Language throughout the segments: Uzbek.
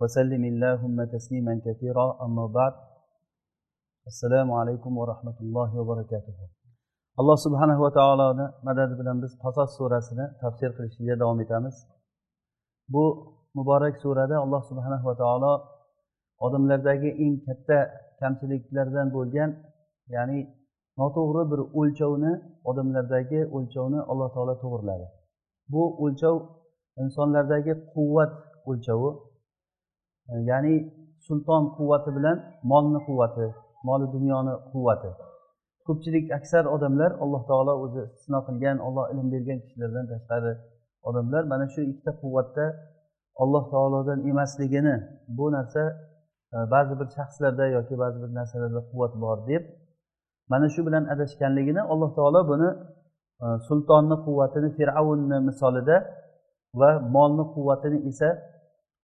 وسلم اللهم تسليما كثيرا أما بعد السلام عليكم ورحمة الله وبركاته alloh subhanahu va taoloni madadi bilan biz qasos surasini tafsir qilishga davom etamiz bu muborak surada alloh subhanahu va taolo odamlardagi eng katta kamchiliklardan bo'lgan ya'ni noto'g'ri bir o'lchovni odamlardagi o'lchovni alloh taolo to'g'irladi bu o'lchov insonlardagi quvvat o'lchovi E, ya'ni sulton quvvati bilan molni quvvati moli dunyoni quvvati. Ko'pchilik aksar odamlar alloh taolo o'zi istisno qilgan olloh ilm bergan kishilardan tashqari odamlar mana shu ikkita quvvatda alloh taolodan emasligini bu narsa e, ba'zi bir shaxslarda yoki ba'zi bir narsalarda quvvat bor deb mana shu bilan adashganligini alloh taolo buni e, sultonni quvvatini fir'avnni misolida va molni quvvatini esa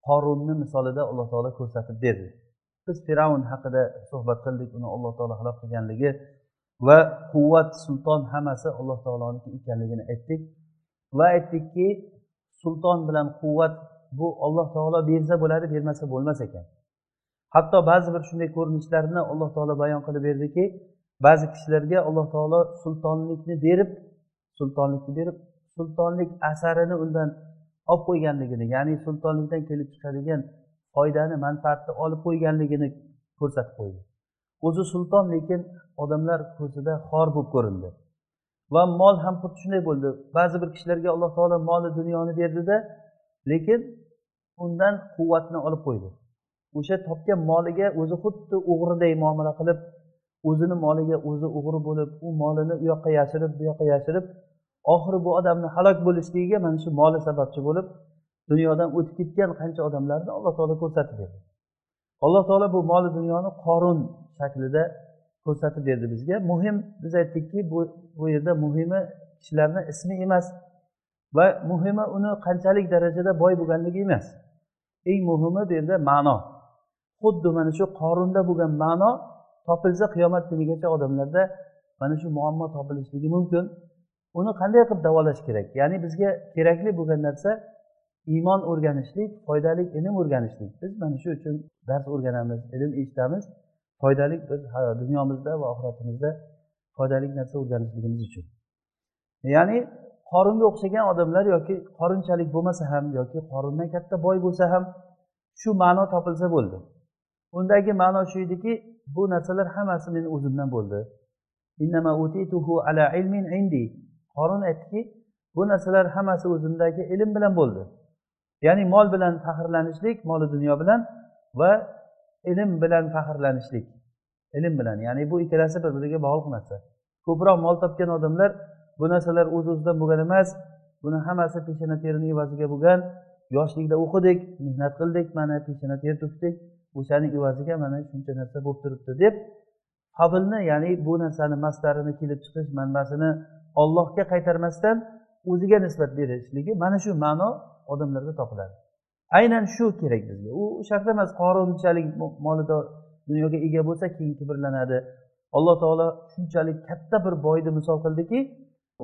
qorunni misolida alloh taolo ko'rsatib berdi. Biz fir'avn haqida suhbat qildik uni alloh taolo halok qilganligi va quvvat sulton hammasi alloh taoloniki ekanligini aytdik. Va aytdikki sulton bilan quvvat bu alloh taolo bersa bo'ladi bermasa bo'lmas ekan. Hatto ba'zi bir shunday ko'rinishlarni alloh taolo bayon qilib berdiki ba'zi kishilarga alloh taolo sultonlikni berib sultonlikni berib sultonlik asarini undan olib qo'yganligini ya'ni sultonlikdan kelib chiqadigan foydani manfaatni olib qo'yganligini ko'rsatib qo'ydi. O'zi sulton lekin odamlar ko'zida xor bo'lib ko'rindi. Va mol ham xuddi shunday bo'ldi. Ba'zi bir kishilarga alloh taolo moli dunyoni berdida lekin undan quvvatni olib qo'ydi. O'sha topgan moliga o'zi xuddi o'g'riday muomala qilib o'zini moliga o'zi o'g'ri bo'lib u molini u yoqqa yashirib bu yoqqa yashirib oxiri bu odamni halok bo'lishligiga mana shu moli sababchi bo'lib dunyodan o'tib ketgan qancha odamlarni alloh taolo ko'rsatib berdi. Alloh taolo bu moli dunyoni qorun shaklida ko'rsatib berdi bizga. Muhim biz aytdikki bu bu yerda muhimi kishilarni ismi emas va muhimi uni qanchalik darajada boy bo'lganligi emas. Eng muhimi bu yerda ma'no. Xuddi mana shu qorunda bo'lgan ma'no topilsa qiyomat kunigacha odamlarda mana shu muammo topilishligi mumkin. Uni qanday qilib davolash kerak? Ya'ni bizga kerakli bo'lgan narsa iymon o'rganishlik foydali ilm o'rganishlik. Biz mana shu uchun dars o'rganamiz ilm eshitamiz. Foydali biz dunyomizda va oxiratimizda foydali narsa o'rganishligimiz uchun. Ya'ni qoringa o'xshagan odamlar yoki qorinchalik bo'lmasa ham yoki qorindan katta boy bo'lsa ham shu ma'no topilsa bo'ldi. Undagi ma'no shu ediki bu narsalar hammasi meni o'zimdan bo'ldi. Qorin aytdiki bu narsalar hammasi o'zimdagi ilm bilan bo'ldi. Ya'ni mol bilan faxrlanishlik moli dunyo bilan va ilm bilan faxrlanishlik. Ilm bilan ya'ni bu ikkalasi bir biriga bog'liq narsa. Ko'proq mol topgan odamlar bu narsalar o'z o'zidan bo'lgan emas buni hammasi peshona terini evaziga bo'lgan. Yoshlikda o'qidik mehnat qildik mana peshona ter to'kdik o'shani evaziga mana shuncha narsa bo'lib turibdi deb fazlni ya'ni bu narsani mastarini kelib chiqish manbasini ollohga qaytarmasdan o'ziga nisbat berishligi mana shu ma'no odamlarda topiladi. Aynan shu kerak bizga. U shart emas qorinchalik molida dunyoga ega bo'lsa keyin kibrlanadi. Alloh taolo shunchalik katta bir boyni misol qildiki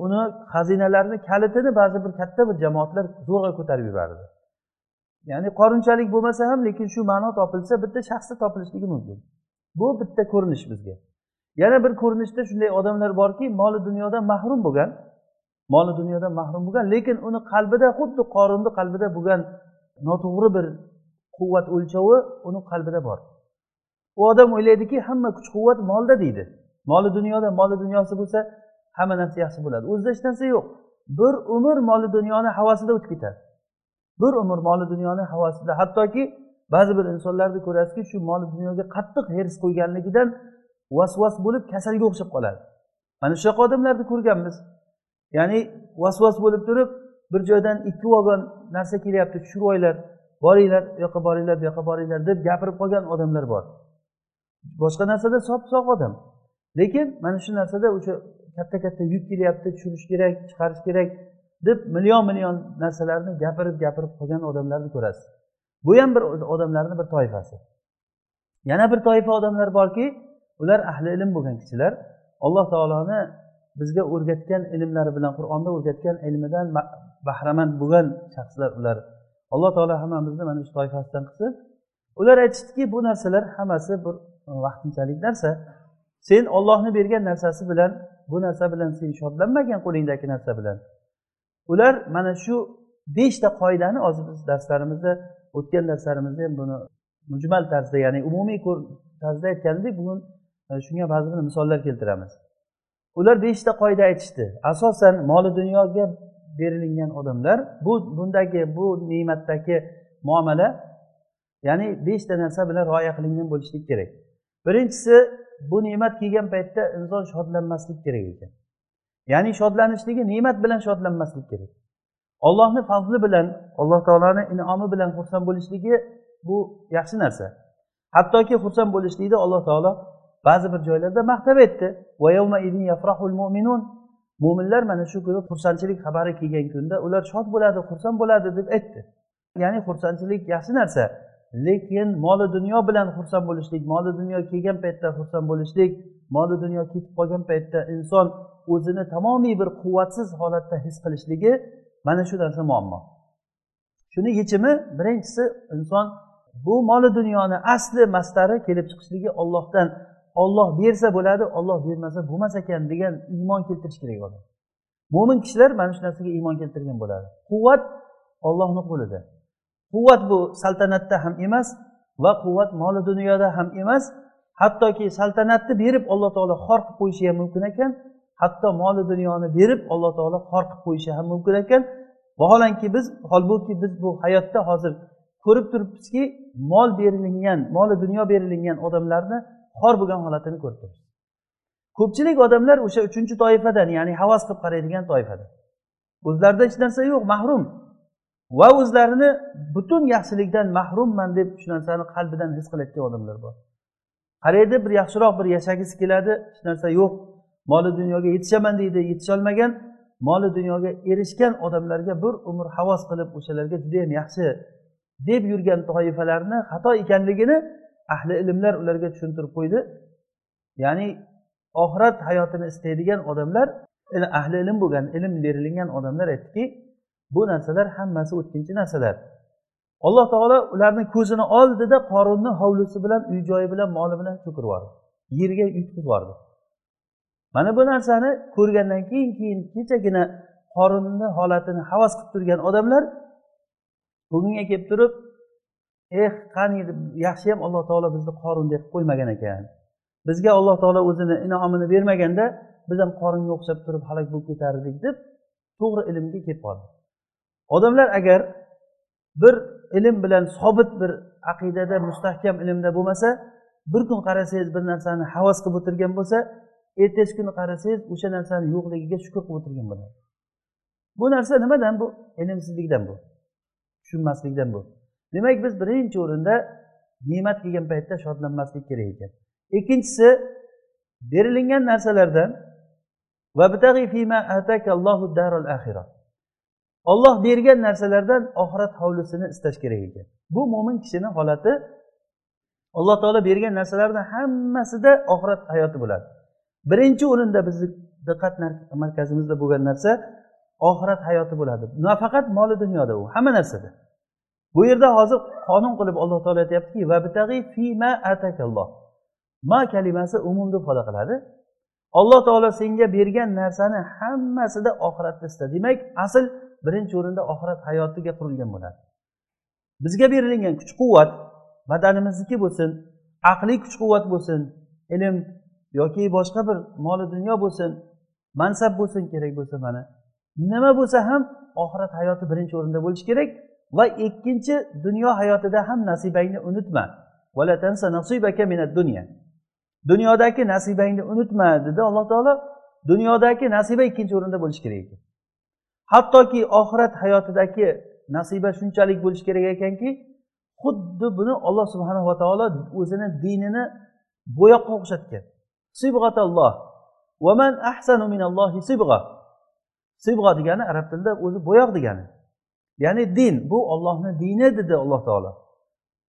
uni xazinalarni kalitini ba'zi bir katta bir jamoatlar zo'rg'a ko'tarib yubordi ya'ni qorinchalik bo'lmasa ham lekin shu ma'no topilsa bitta shaxsda topilishligi mumkin. Bu bitta ko'rinish bizga. Yana bir ko'rinishda shunday odamlar borki moli dunyodan mahrum bo'lgan moli dunyodan mahrum bo'lgan lekin uni qalbida xuddi qorinni qalbida bo'lgan noto'g'ri bir quvvat o'lchovi uni qalbida bor. U odam o'ylaydiki hamma kuch quvvat molda deydi. Moli dunyoda moli dunyosi bo'lsa hamma narsa yaxshi bo'ladi. O'zida hech narsa yo'q. Bir umr moli dunyoni havasida o'tib ketadi. Bir umr moli dunyoni havasida. Hattoki ba'zi bir insonlarni ko'rasizki shu moli dunyoga qattiq hirs qo'yganligidan vasvas bo'lib kasalga o'xshab qoladi. Mana shunaqa odamlarni ko'rganmiz. Ya'ni vasvas bo'lib turib bir joydan ikki vagon narsa kelyapti tushirib olinglar boringlar u yoqqa boringlar bu yoqqa boringlar deb gapirib qolgan odamlar bor. Boshqa narsada sop sog' odam. Lekin mana shu narsada o'sha katta katta yuk kelyapti tushirish kerak chiqarish kerak deb million million narsalarni gapirib gapirib qolgan odamlarni ko'rasiz. Bu ham bir odamlarni bir toifasi. Yana bir toifa odamlar borki ular ahli ilm bo'lgan kishilar alloh taoloni bizga o'rgatgan ilmlari bilan qur'onda o'rgatgan ilmidan bahramand bo'lgan shaxslar ular. Alloh taolo hammamizni mana shu toifasidan qilsin. Ular aytishdiki bu narsalar hammasi bir vaqtinchalik narsa. Sen ollohni bergan narsasi bilan bu narsa bilan sen shodlanmagin qo'lingdagi narsa bilan. Ular mana shu beshta qoidani hozir biz darslarimizda o'tgan darslarimizda ham buni mujmal tarzda ya'ni umumiy tarzda aytgan edik bugun shunga ba'zi bir misollar keltiramiz. Ular beshta qoida aytishdi. Asosan moli dunyoga berilingan odamlar bu bundagi bu ne'matdagi muomala ya'ni beshta narsa bilan rioya qilingan bo'lishlik kerak. Birinchisi bu ne'mat kelgan paytda inson shodlanmaslik kerak ekan. Ya'ni shodlanishligi ne'mat bilan shodlanmaslik kerak. Ollohni fazli bilan alloh taoloni in'omi bilan xursand bo'lishligi bu yaxshi narsa. Hattoki xursand bo'lishlikni alloh taolo ba'zi bir joylarda maqtab aytdi mo'minlar mana shu kuni xursandchilik xabari kelgan kunda ular shod bo'ladi xursand bo'ladi deb aytdi. Ya'ni xursandchilik yaxshi narsa lekin moli dunyo bilan xursand bo'lishlik moli dunyo kelgan paytda xursand bo'lishlik moli dunyo ketib qolgan paytda inson o'zini tamomiy bir quvvatsiz holatda his qilishligi mana shu narsa muammo. Shuni yechimi birinchisi inson bu moli dunyoni asli mastari kelib chiqishligi ollohdan olloh bersa bo'ladi olloh bermasa bo'lmas ekan degan iymon keltirish kerak odam mo'min kishilar mana shu narsaga iymon keltirgan bo'ladi. Quvvat ollohni qo'lida. Quvvat bu saltanatda ham emas va quvvat moli dunyoda ham emas. Hattoki saltanatni berib alloh taolo xor qilib qo'yishi ham mumkin ekan. Hatto moli dunyoni berib alloh taolo xor qilib qo'yishi ham mumkin ekan. Vaholanki biz holbuki biz bu hayotda hozir ko'rib turibmizki mol berilingan moli dunyo berilingan odamlarni xor bo'lgan holatini ko'rib turibmiz ko'pchilik odamlar o'sha uchinchi toifadan ya'ni havas qilib qaraydigan toifadan. O'zlarida hech narsa yo'q mahrum. Va o'zlarini butun yaxshilikdan mahrumman deb shu narsani qalbidan his qilayotgan odamlar bor. Qaraydi bir yaxshiroq bir yashagisi keladi hech narsa yo'q. Moli dunyoga yetishaman deydi yetisholmagan. Moli dunyoga erishgan odamlarga bir umr havas qilib o'shalarga judayam yaxshi deb yurgan toifalarni xato ekanligini ahli ilmlar ularga tushuntirib qo'ydi. Ya'ni oxirat hayotini istaydigan odamlar ahli ilm bo'lgan ilm berilgan odamlar aytdiki bu narsalar hammasi o'tkinchi narsalar. Alloh taolo ularni ko'zini oldida qorunni hovlisi bilan uy joyi bilan moli bilan cho'kirib yubordi yerga yutqizib yubordi mana bu narsani ko'rgandan keyin keyin kechagina qorinni holatini havas qilib turgan odamlar bugunga kelib turib eh qani yaxshiyam alloh taolo bizni qorundek qilib qo'ymagan ekan. Bizga alloh taolo o'zini inomini bermaganda biz ham qoringa o'xshab turib halok bo'lib ketardik deb to'g'ri ilmga kelib qoldi. Odamlar agar bir ilm bilan sobit bir aqidada mustahkam ilmda bo'lmasa bir kun qarasangiz bir narsani havas qilib o'tirgan bo'lsa ertasi kuni qarasangiz o'sha narsani yo'qligiga shukur qilib o'tirgan bo'ladi. Bu narsa nimadan bu? Ilmsizlikdan bu. Tushunmaslikdan bu. Demak biz birinchi o'rinda ne'mat kelgan paytda shodlanmaslik kerak ekan. Ikkinchisi berilingan narsalardan olloh bergan narsalardan oxirat hovlisini istash kerak ekan. Bu mo'min kishini holati. Alloh taolo bergan narsalarni hammasida oxirat hayoti bo'ladi. Birinchi o'rinda bizni diqqat markazimizda bo'lgan narsa oxirat hayoti bo'ladi. Nafaqat moli dunyoda u hamma narsada. Bu yerda hozir qonun qilib alloh taolo aytyaptiki ma kalimasi umumni ifoda qiladi. Alloh taolo senga bergan narsani hammasida oxiratni ista demak asl birinchi o'rinda oxirat hayotiga qurilgan bo'ladi. Bizga berilgan kuch quvvat badanimizniki bo'lsin aqliy kuch quvvat bo'lsin ilm yoki boshqa bir moli dunyo bo'lsin mansab bo'lsin kerak bo'lsa mana. Nima bo'lsa ham oxirat hayoti birinchi o'rinda bo'lishi kerak. Va ikkinchi dunyo hayotida ham nasibangni unutma. Dunyodagi nasibangni unutma dedi alloh taolo. Dunyodagi nasiba ikkinchi o'rinda bo'lishi kerak ekan. Hattoki oxirat hayotidagi nasiba shunchalik bo'lishi kerak ekanki xuddi buni olloh subhanava taolo o'zini dinini bo'yoqqa o'xshatgan. Sibg'atalloh. Vaman ahsanu minallohi sibg'a. Sibg'a degani arab tilida o'zi bo'yoq degani. Ya'ni din bu ollohni dini dedi alloh taolo.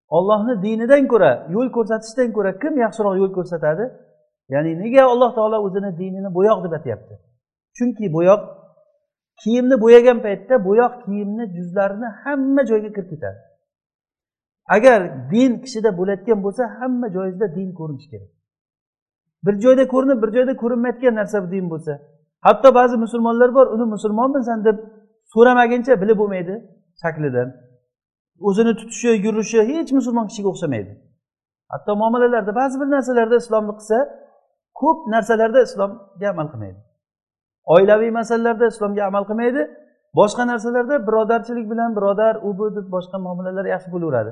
Ollohni dinidan ko'ra yo'l ko'rsatishdan ko'ra kim yaxshiroq yo'l ko'rsatadi? Ya'ni nega alloh taolo o'zini dinini bo'yoq deb aytyapti chunki bo'yoq kiyimni bo'yagan paytda bo'yoq kiyimni juzlarini hamma joyga kirib ketadi. Agar din kishida bo'layotgan bo'lsa hamma joyingizda din ko'rinishi kerak. Bir joyda ko'rinib bir joyda ko'rinmayotgan narsa din bo'lsa. Hatto ba'zi musulmonlar bor uni musulmonmisan? deb so'ramaguncha bilib bo'lmaydi shaklidan. O'zini tutishi yurishi hech musulmon kishiga o'xshamaydi. Hatto muomalalarda ba'zi bir narsalarda islomni qilsa ko'p narsalarda islomga amal qilmaydi. Oilaviy masalalarda islomga amal qilmaydi boshqa narsalarda birodarchilik bilan birodar u bu deb boshqa muomalalar yaxshi bo'laveradi.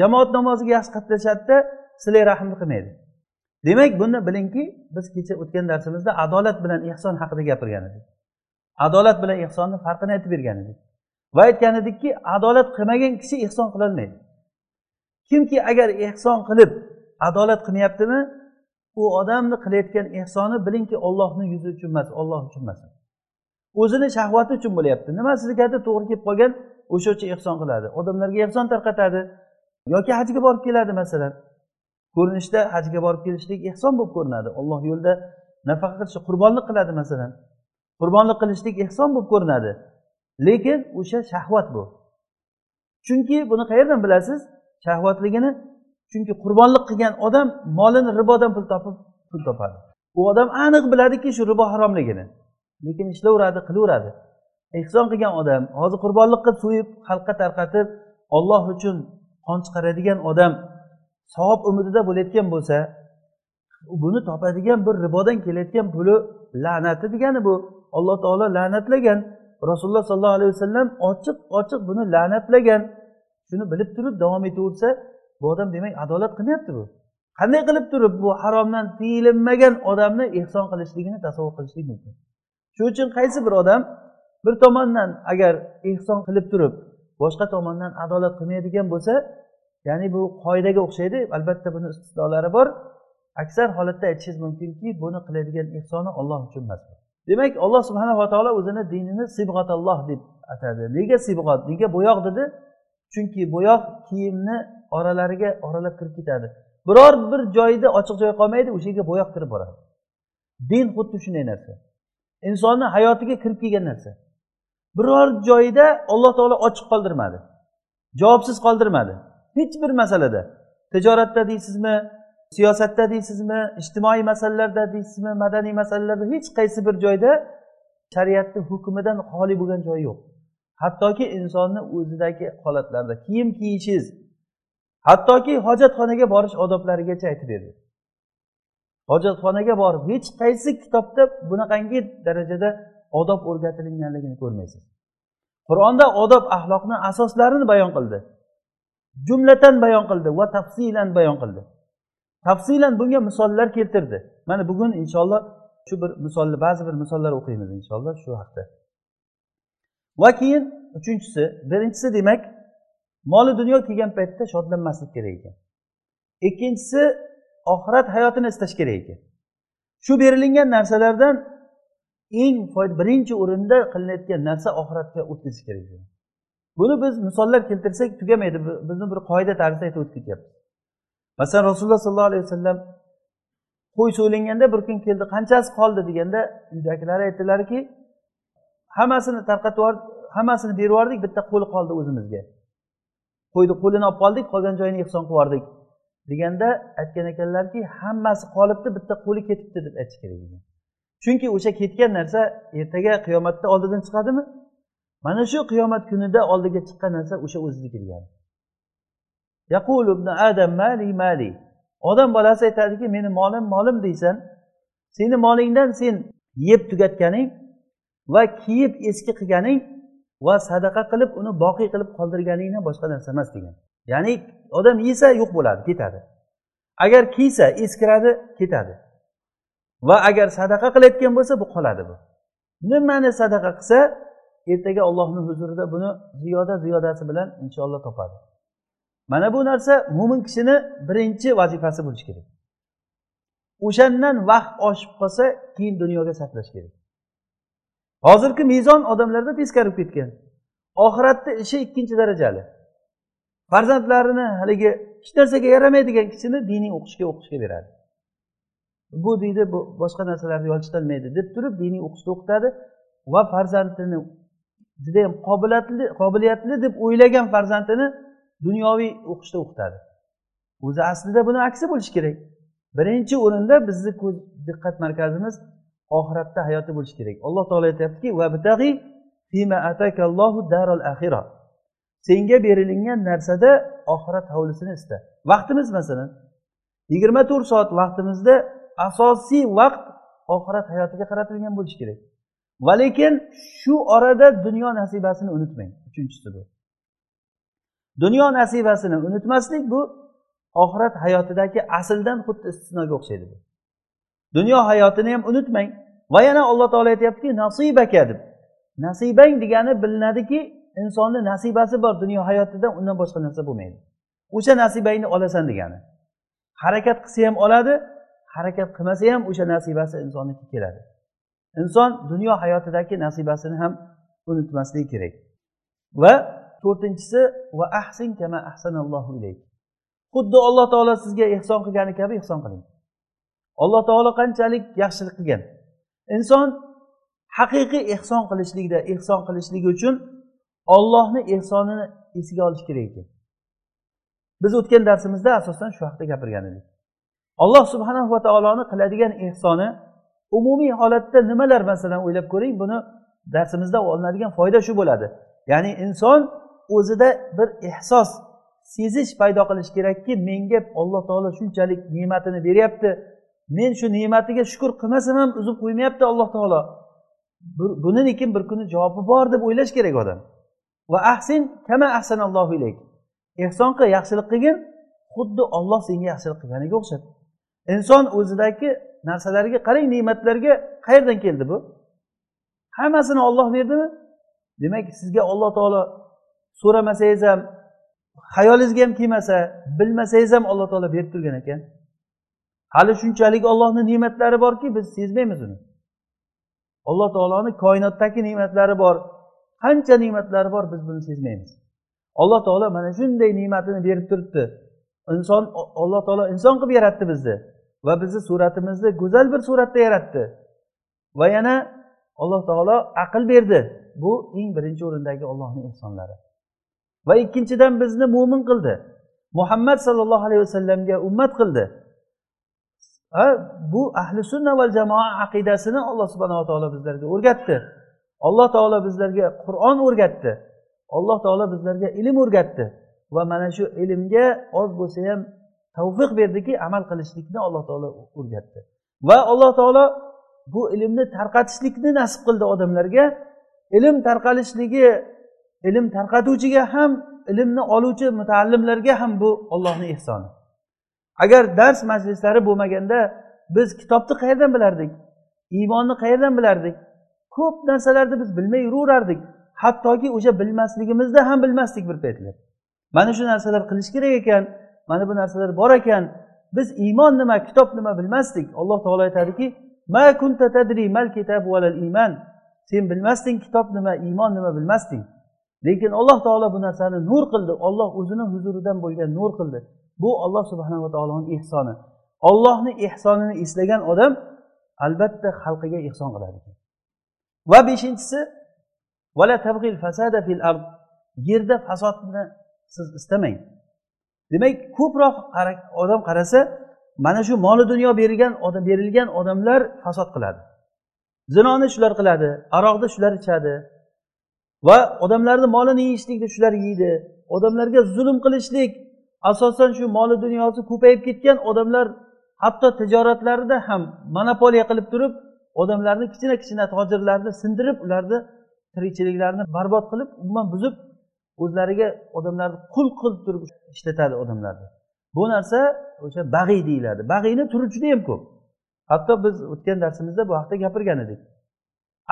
Jamoat namoziga yaxshi qatnashadida silay rahmni qilmaydi. Demak buni bilingki biz kecha o'tgan darsimizda adolat bilan ehson haqida gapirgan edik. Adolat bilan ehsonni farqini aytib bergan edik. Va aytgan edikki adolat qilmagan kishi ehson qilolmaydi kimki agar ehson qilib adolat qilmayaptimi u odamni qilayotgan ehsoni bilingki ollohni yuzi uchun emas olloh uchun emas. O'zini shahvati uchun bo'lyapti. Nima sizgadir to'g'ri kelib qolgan? O'sha uchun ehson qiladi. Odamlarga ehson tarqatadi. Yoki hajga borib keladi masalan. Ko'rinishda hajga borib kelishlik ehson bo'lib ko'rinadi. Olloh yo'lida nafaqa qilish qurbonlik qiladi masalan. Qurbonlik qilishlik ehson bo'lib ko'rinadi. Lekin o'sha shahvat bu. Chunki buni qayerdan bilasiz? Shahvatligini chunki qurbonlik qilgan odam molini ribodan pul topib pul topadi. U odam aniq biladiki shu ribo haromligini. Lekin ishlayveradi qilaveradi. Ehson qilgan odam hozir qurbonlik qilib so'yib xalqqa tarqatib olloh uchun qon chiqaradigan odam savob umidida bo'layotgan bo'lsa buni topadigan bir ribodan kelayotgan puli la'nati degani bu. Alloh taolo la'natlagan. Rasululloh sollallohu alayhi vasallam ochiq ochiq buni la'natlagan. Shuni bilib turib davom etaversa bu odam demak adolat qilmayapti bu. Qanday qilib turib bu haromdan tiyilinmagan odamni ehson qilishligini tasavvur qilishlik mumkin? Shuning uchun qaysi bir odam bir tomondan agar ehson qilib turib boshqa tomondan adolat qilmaydigan bo'lsa ya'ni bu qoidaga o'xshaydi albatta buni istisnolari bor. Aksar holatda aytishingiz mumkinki buni qiladigan ehsoni olloh uchun emas demak alloh subhanava taolo o'zini dinini sibg'atalloh deb atadi. Nega sibg'at? Nega bo'yoq dedi? Chunki bo'yoq kiyimni oralariga oralab kirib ketadi. Biror bir joyda ochiq joy qolmaydi o'sha yerga bo'yoq kirib boradi. Din xuddi shunday narsa. Insonni hayotiga kirib kelgan narsa. Biror joyda alloh taolo ochiq qoldirmadi. Javobsiz qoldirmadi. Hech bir masalada. Tijoratda deysizmi? Siyosatda deysizmi ijtimoiy masalalarda deysizmi madaniy masalalarda hech qaysi bir joyda shariatni hukmidan xoli bo'lgan joyi yo'q. Hattoki insonni o'zidagi holatlarda kiyim kiyishingiz hattoki hojatxonaga borish odoblarigacha aytib berdi hojatxonaga borib hech qaysi kitobda bunaqangi darajada odob o'rgatilinganligini ko'rmaysiz. Qur'onda odob axloqni asoslarini bayon qildi. Jumlatan bayon qildi va tafsilan bayon qildi. Tafsilan bunga misollar keltirdi. Mana bugun inshaalloh shu bir misolni ba'zi bir misollar o'qiymiz inshaalloh shu haqda. Va keyin uchinchisi birinchisi demak moli dunyo kelgan paytda shodlanmaslik kerak ekan. Ikkinchisi oxirat hayotini istash kerak ekan. Shu berilingan narsalardan eng birinchi o'rinda qilinayotgan narsa oxiratga o'tkazish kerak buni biz misollar keltirsak tugamaydi bizni bir qoida tarzida aytib o'tib ketyapmiz. Masalan rasululloh sollallohu alayhi vasallam qo'y so'ylanganda bir kun keldi qanchasi qoldi deganda uydagilar aytdilarki hammasini tarqatib yuborib hammasini berib yubordik bitta qo'li qoldi o'zimizga. Qo'yni qo'lini olib qoldik qolgan joyini ehson qilib yubordik deganda aytgan ekanlarki hammasi qolibdi bitta qo'li ketibdi deb aytish kerak degan. Chunki o'sha ketgan narsa ertaga qiyomatda oldidan chiqadimi? Mana shu qiyomat kunida oldiga chiqqan narsa o'sha o'ziniki ibn adam mali mali. Odam bolasi aytadiki meni molim molim deysan seni molingdan sen yeb tugatganing va kiyib eski qilganing va sadaqa qilib uni boqiy qilib qoldirganingdan boshqa narsa emas degan. Ya'ni odam yesa yo'q bo'ladi ketadi. Agar kiysa eskiradi ketadi. Va agar sadaqa qilayotgan bo'lsa bu qoladi bu. Nimani sadaqa qilsa ertaga ollohni huzurida buni ziyoda ziyodasi bilan inshaalloh topadi. Mana bu narsa mo'min kishini birinchi vazifasi bo'lishi kerak. O'shandan vaqt oshib qolsa keyin dunyoga sarflash kerak. Hozirgi mezon odamlarda teskari bo'lib ketgan. Oxiratni ishi ikkinchi darajali. Farzandlarini haligi hech narsaga yaramaydigan kishini diniy o'qishga o'qishga beradi. Bu deydi bu boshqa narsalarni yolchitolmaydi deb turib diniy o'qishda o'qitadi va farzandini judayam qobiliyatli qobiliyatli deb o'ylagan farzandini dunyoviy o'qishda o'qitadi. O'zi aslida buni aksi bo'lishi kerak. Birinchi o'rinda bizni ko'z diqqat markazimiz oxiratda hayoti bo'lishi kerak. Alloh taolo aytyaptiki senga berilingan narsada oxirat hovlisini ista vaqtimiz masalan yigirma to'rt soat vaqtimizda asosiy vaqt oxirat hayotiga qaratilgan bo'lishi kerak. Va lekin shu orada dunyo nasibasini unutmang. Uchinchisi bu. Dunyo nasibasini unutmaslik bu oxirat hayotidagi asldan xuddi istisnoga o'xshaydi bu. Dunyo hayotini ham unutmang va yana alloh taolo aytyaptiki nasibaka deb. Nasibang degani bilinadiki insonni nasibasi bor dunyo hayotida undan boshqa narsa bo'lmaydi. O'sha nasibangni olasan degani. Harakat qilsa ham oladi harakat qilmasa ham o'sha nasibasi insonniki keladi. Inson dunyo hayotidagi nasibasini ham unutmasligi kerak. Va to'rtinchisi va ahsin kama ahsanallohu ilayk. Xuddi alloh taolo sizga ehson qilgani kabi ehson qiling. Alloh taolo qanchalik yaxshilik qilgan? Inson haqiqiy ehson qilishlikda ehson qilishligi uchun ollohni ehsonini esiga olish kerak ekan. Biz o'tgan darsimizda asosan shu haqida gapirgan edik. Alloh subhanahu va taoloni qiladigan ehsoni umumiy holatda nimalar masalan o'ylab ko'ring buni darsimizda olinadigan foyda shu bo'ladi. Ya'ni inson o'zida bir ehsos sezish paydo qilish kerakki menga alloh taolo shunchalik ne'matini beryapti. Men shu ne'matiga shukur qilmasam ham uzib qo'ymayapti alloh taolo. Buni lekin bir kuni javobi bor deb o'ylash kerak odam. Va ahsin kama ahsanallohu ilayk. Ehson qil yaxshilik qilgin xuddi olloh senga yaxshilik qilganiga o'xshab. Inson o'zidagi narsalarga qarang ne'matlarga qayerdan keldi bu? Hammasini olloh berdimi? Demak sizga alloh taolo so'ramasangiz ham xayolingizga ham kelmasa bilmasangiz ham alloh taolo berib turgan ekan. Hali shunchalik ollohni ne'matlari borki biz sezmaymiz uni. Alloh taoloni koinotdagi ne'matlari bor qancha ne'matlari bor biz buni sezmaymiz. Alloh taolo mana shunday ne'matini berib turibdi. Inson alloh taolo inson qilib yaratdi bizni va bizni suratimizni go'zal bir suratda yaratdi. Va yana alloh taolo aql berdi. Bu eng birinchi o'rindagi ollohni ehsonlari. Va ikkinchidan bizni mo'min qildi. Muhammad sollallohu alayhi vasallamga ummat qildi. Ha bu ahli sunna va jamoa aqidasini alloh subhanava taolo bizlarga o'rgatdi. Alloh taolo bizlarga qur'on o'rgatdi. Alloh taolo bizlarga ilm o'rgatdi. Va mana shu ilmga oz bo'lsa ham tavfiq berdiki amal qilishlikni alloh taolo o'rgatdi. Va alloh taolo bu ilmni tarqatishlikni nasib qildi odamlarga. Ilm tarqalishligi ilm tarqatuvchiga ham ilmni oluvchi mutaallimlarga ham bu ollohni ehsoni. Agar dars majlislari bo'lmaganda biz kitobni qayerdan bilardik? Iymonni qayerdan bilardik? Ko'p narsalarni biz bilmay yuraverardik. Hattoki o'sha bilmasligimizda ham bilmasdik bir paytlar. Mana shu narsalar qilish kerak ekan mana bu narsalar bor ekan. Biz iymon nima kitob nima bilmasdik. Alloh taolo aytadiki ma kunta tadri mal kitab iman. Sen bilmasding kitob nima iymon nima bilmasding. Lekin alloh taolo bu narsani nur qildi. Olloh o'zini huzuridan bo'lgan nur qildi. Bu olloh subhanava taoloni ehsoni. Ollohni ehsonini eslagan odam albatta xalqiga ehson qiladi va beshinchisi yerda fasodni siz istamang. Demak ko'proq odam qarasa mana shu moli dunyo berilgan odam berilgan odamlar fasod qiladi. Zinoni shular qiladi aroqni shular ichadi. Va odamlarni molini yeyishlikni shular yeydi. Odamlarga zulm qilishlik asosan shu moli dunyosi ko'payib ketgan odamlar hatto tijoratlarida ham monopoliya qilib turib odamlarni kichkina kichkina tojirlarni sindirib ularni tirikchiliklarini barbod qilib umuman buzib o'zlariga odamlarni qul qilib turib ishlatadi odamlarni. Bu narsa o'sha bag'iy deyiladi. Bag'iyni turi juda yam ko'p. Hatto biz o'tgan darsimizda bu haqida gapirgan edik.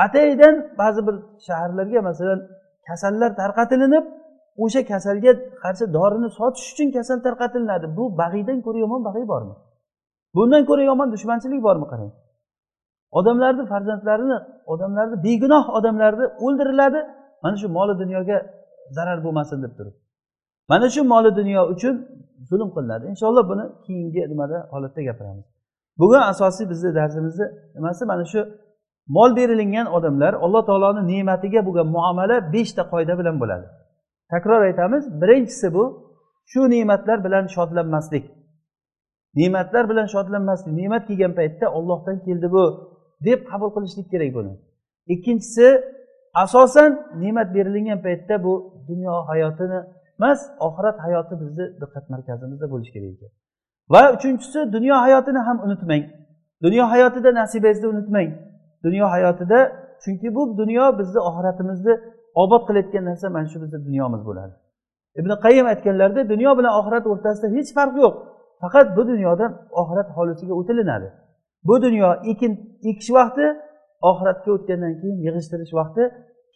Ataydan ba'zi bir shaharlarga masalan kasallar tarqatilinib o'sha kasalga qarshi dorini sotish uchun kasal tarqatilinadi. Bu bag'iydan ko'ra yomon bag'iy bormi? Bundan ko'ra yomon dushmanchilik bormi qarang? Odamlarni farzandlarini odamlarni begunoh odamlarni o'ldiriladi. Mana shu moli dunyoga zarar bo'lmasin deb turib. Mana shu moli dunyo uchun zulm qilinadi. Inshaalloh buni keyingi nimada holatda gapiramiz. Bugun asosiy bizni darsimizni nimasi? Mana shu mol berilingan odamlar alloh taoloni ne'matiga bo'lgan muomala beshta qoida bilan bo'ladi. Takror aytamiz birinchisi bu shu ne'matlar bilan shodlanmaslik. Ne'matlar bilan shodlanmaslik ne'mat kelgan paytda ollohdan keldi bu deb qabul qilishlik kerak buni. Ikkinchisi asosan ne'mat berilingan paytda bu dunyo hayotini emas oxirat hayoti bizni diqqat markazimizda bo'lishi kerak ekan. Va uchinchisi dunyo hayotini ham unutmang. Dunyo hayotida nasibingizni unutmang. Dunyo hayotida chunki bu dunyo bizni oxiratimizni obod qilayotgan narsa mana shu bizni dunyomiz bo'ladi. Ibn qayim aytganlarida dunyo bilan oxirat o'rtasida hech farq yo'q. Faqat bu dunyodan oxirat hovlisiga o'tilinadi. Bu dunyo ekin ekish vaqti oxiratga o'tgandan keyin yig'ishtirish vaqti.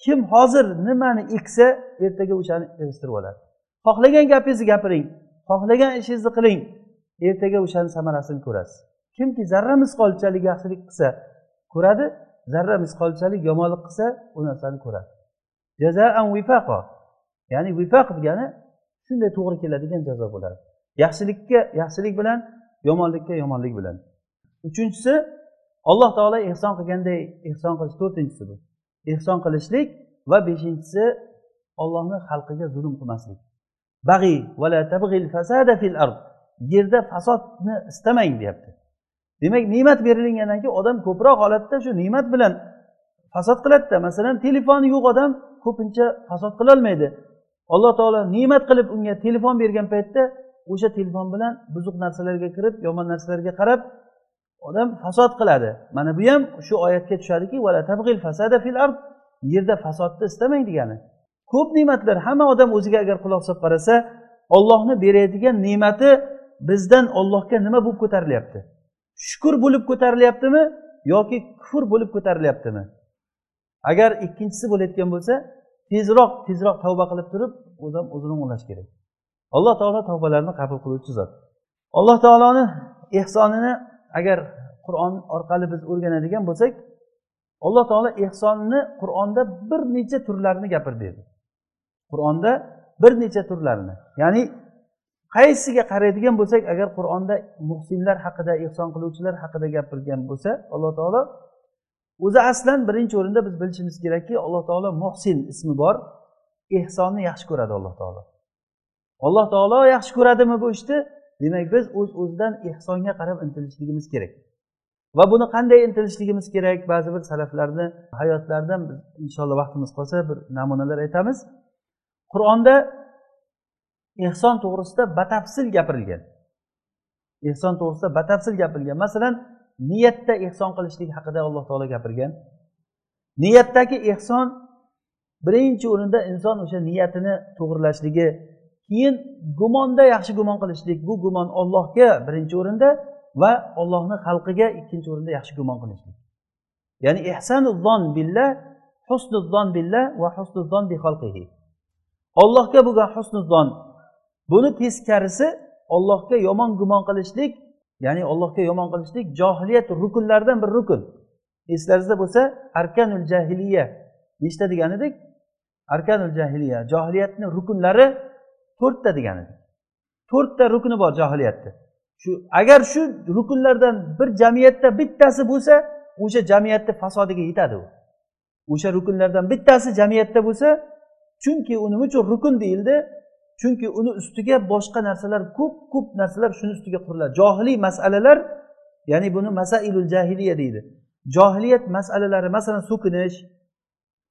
Kim hozir nimani eksa ertaga o'shani yig'ishtirib oladi. Xohlagan gapingizni gapiring xohlagan ishingizni qiling ertaga o'shani samarasini ko'rasiz. Kimki zarra misqolchalik yaxshilik qilsa ko'radi. Zarra misqolchalik yomonlik qilsa u narsani ko'radi. Jazaan vifaqo ya'ni vifaq degani shunday to'g'ri keladigan jazo bo'ladi. Yaxshilikka yaxshilik bilan yomonlikka yomonlik bilan. Uchinchisi alloh taolo ehson qilganday ehson qilish. To'rtinchisi bu. Ehson qilishlik va beshinchisi ollohni xalqiga zulm qilmaslik. Bag'iy vala tabg'il fasada fil ard. Yerda fasodni istamang deyapti. Demak ne'mat berilingandan keyin odam ko'proq holatda shu ne'mat bilan fasod qiladida. Masalan telefoni yo'q odam ko'pincha fasod qilolmaydi. Alloh taolo ne'mat qilib unga telefon bergan paytda o'sha telefon bilan buzuq narsalarga kirib yomon narsalarga qarab odam fasod qiladi. Mana bu ham shu oyatga tushadiki yerda fasodni istamang degani. Ko'p ne'matlar hamma odam o'ziga agar quloq solib qarasa ollohni beradigan ne'mati bizdan ollohga nima bo'lib ko'tarilyapti? Shukur bo'lib ko'tarilyaptimi yoki kufr bo'lib ko'tarilyaptimi? Agar ikkinchisi bo'layotgan bo'lsa tezroq tezroq tavba qilib turib odam o'zini o'nglash kerak. Alloh taolo tavbalarni qabul qiluvchi zot. Alloh taoloni ehsonini agar qur'on orqali biz o'rganadigan bo'lsak alloh taolo ehsonni qur'onda bir necha turlarini gapirib berdi qur'onda bir necha turlarini ya'ni qaysiga qaraydigan bo'lsak agar qur'onda muhsinlar haqida ehson qiluvchilar haqida gapirgan bo'lsa alloh taolo o'zi aslan birinchi o'rinda biz bilishimiz kerakki alloh taolo muhsin ismi bor. Ehsonni yaxshi ko'radi alloh taolo. Alloh taolo yaxshi ko'radimi bu ishni? Demak biz o'z uz o'zidan ehsonga qarab intilishligimiz kerak. Va buni qanday intilishligimiz kerak? Ba'zi bir salaflarni hayotlaridan biz inshaalloh vaqtimiz qolsa bir namunalar aytamiz. Qur'onda ehson to'g'risida batafsil gapirilgan. Ehson to'g'risida batafsil gapirilgan. Masalan niyatda ehson qilishlik haqida alloh taolo gapirgan. Niyatdagi ehson birinchi o'rinda inson o'sha niyatini to'g'irlashligi keyin gumonda yaxshi gumon qilishlik bu gumon ollohga birinchi o'rinda va ollohni xalqiga ikkinchi o'rinda yaxshi gumon qilishlik. Ya'ni ehsanuzzon billah husnuzzon billah va husnuzzon bi xalqihi. Ollohga bo'lgan husnuzzon buni teskarisi ollohga yomon gumon qilishlik ya'ni allohga yomon qilishlik johiliyat rukunlaridan bir rukun. Eslaringizda bo'lsa arkanul jahiliya nechta degan edik arkanul jahiliya johiliyatni rukunlari to'rtta degan edik to'rtta rukni bor johiliyatni shu agar shu rukunlardan bir jamiyatda bittasi bo'lsa o'sha jamiyatni fasodiga yetadi u. O'sha rukunlardan bittasi jamiyatda bo'lsa chunki u nima uchun rukun deyildi? Chunki uni ustiga boshqa narsalar ko'p ko'p narsalar shuni ustiga quriladi. Johiliy masalalar ya'ni buni masailul jahiliya deydi. Johiliyat masalalari masalan so'kinish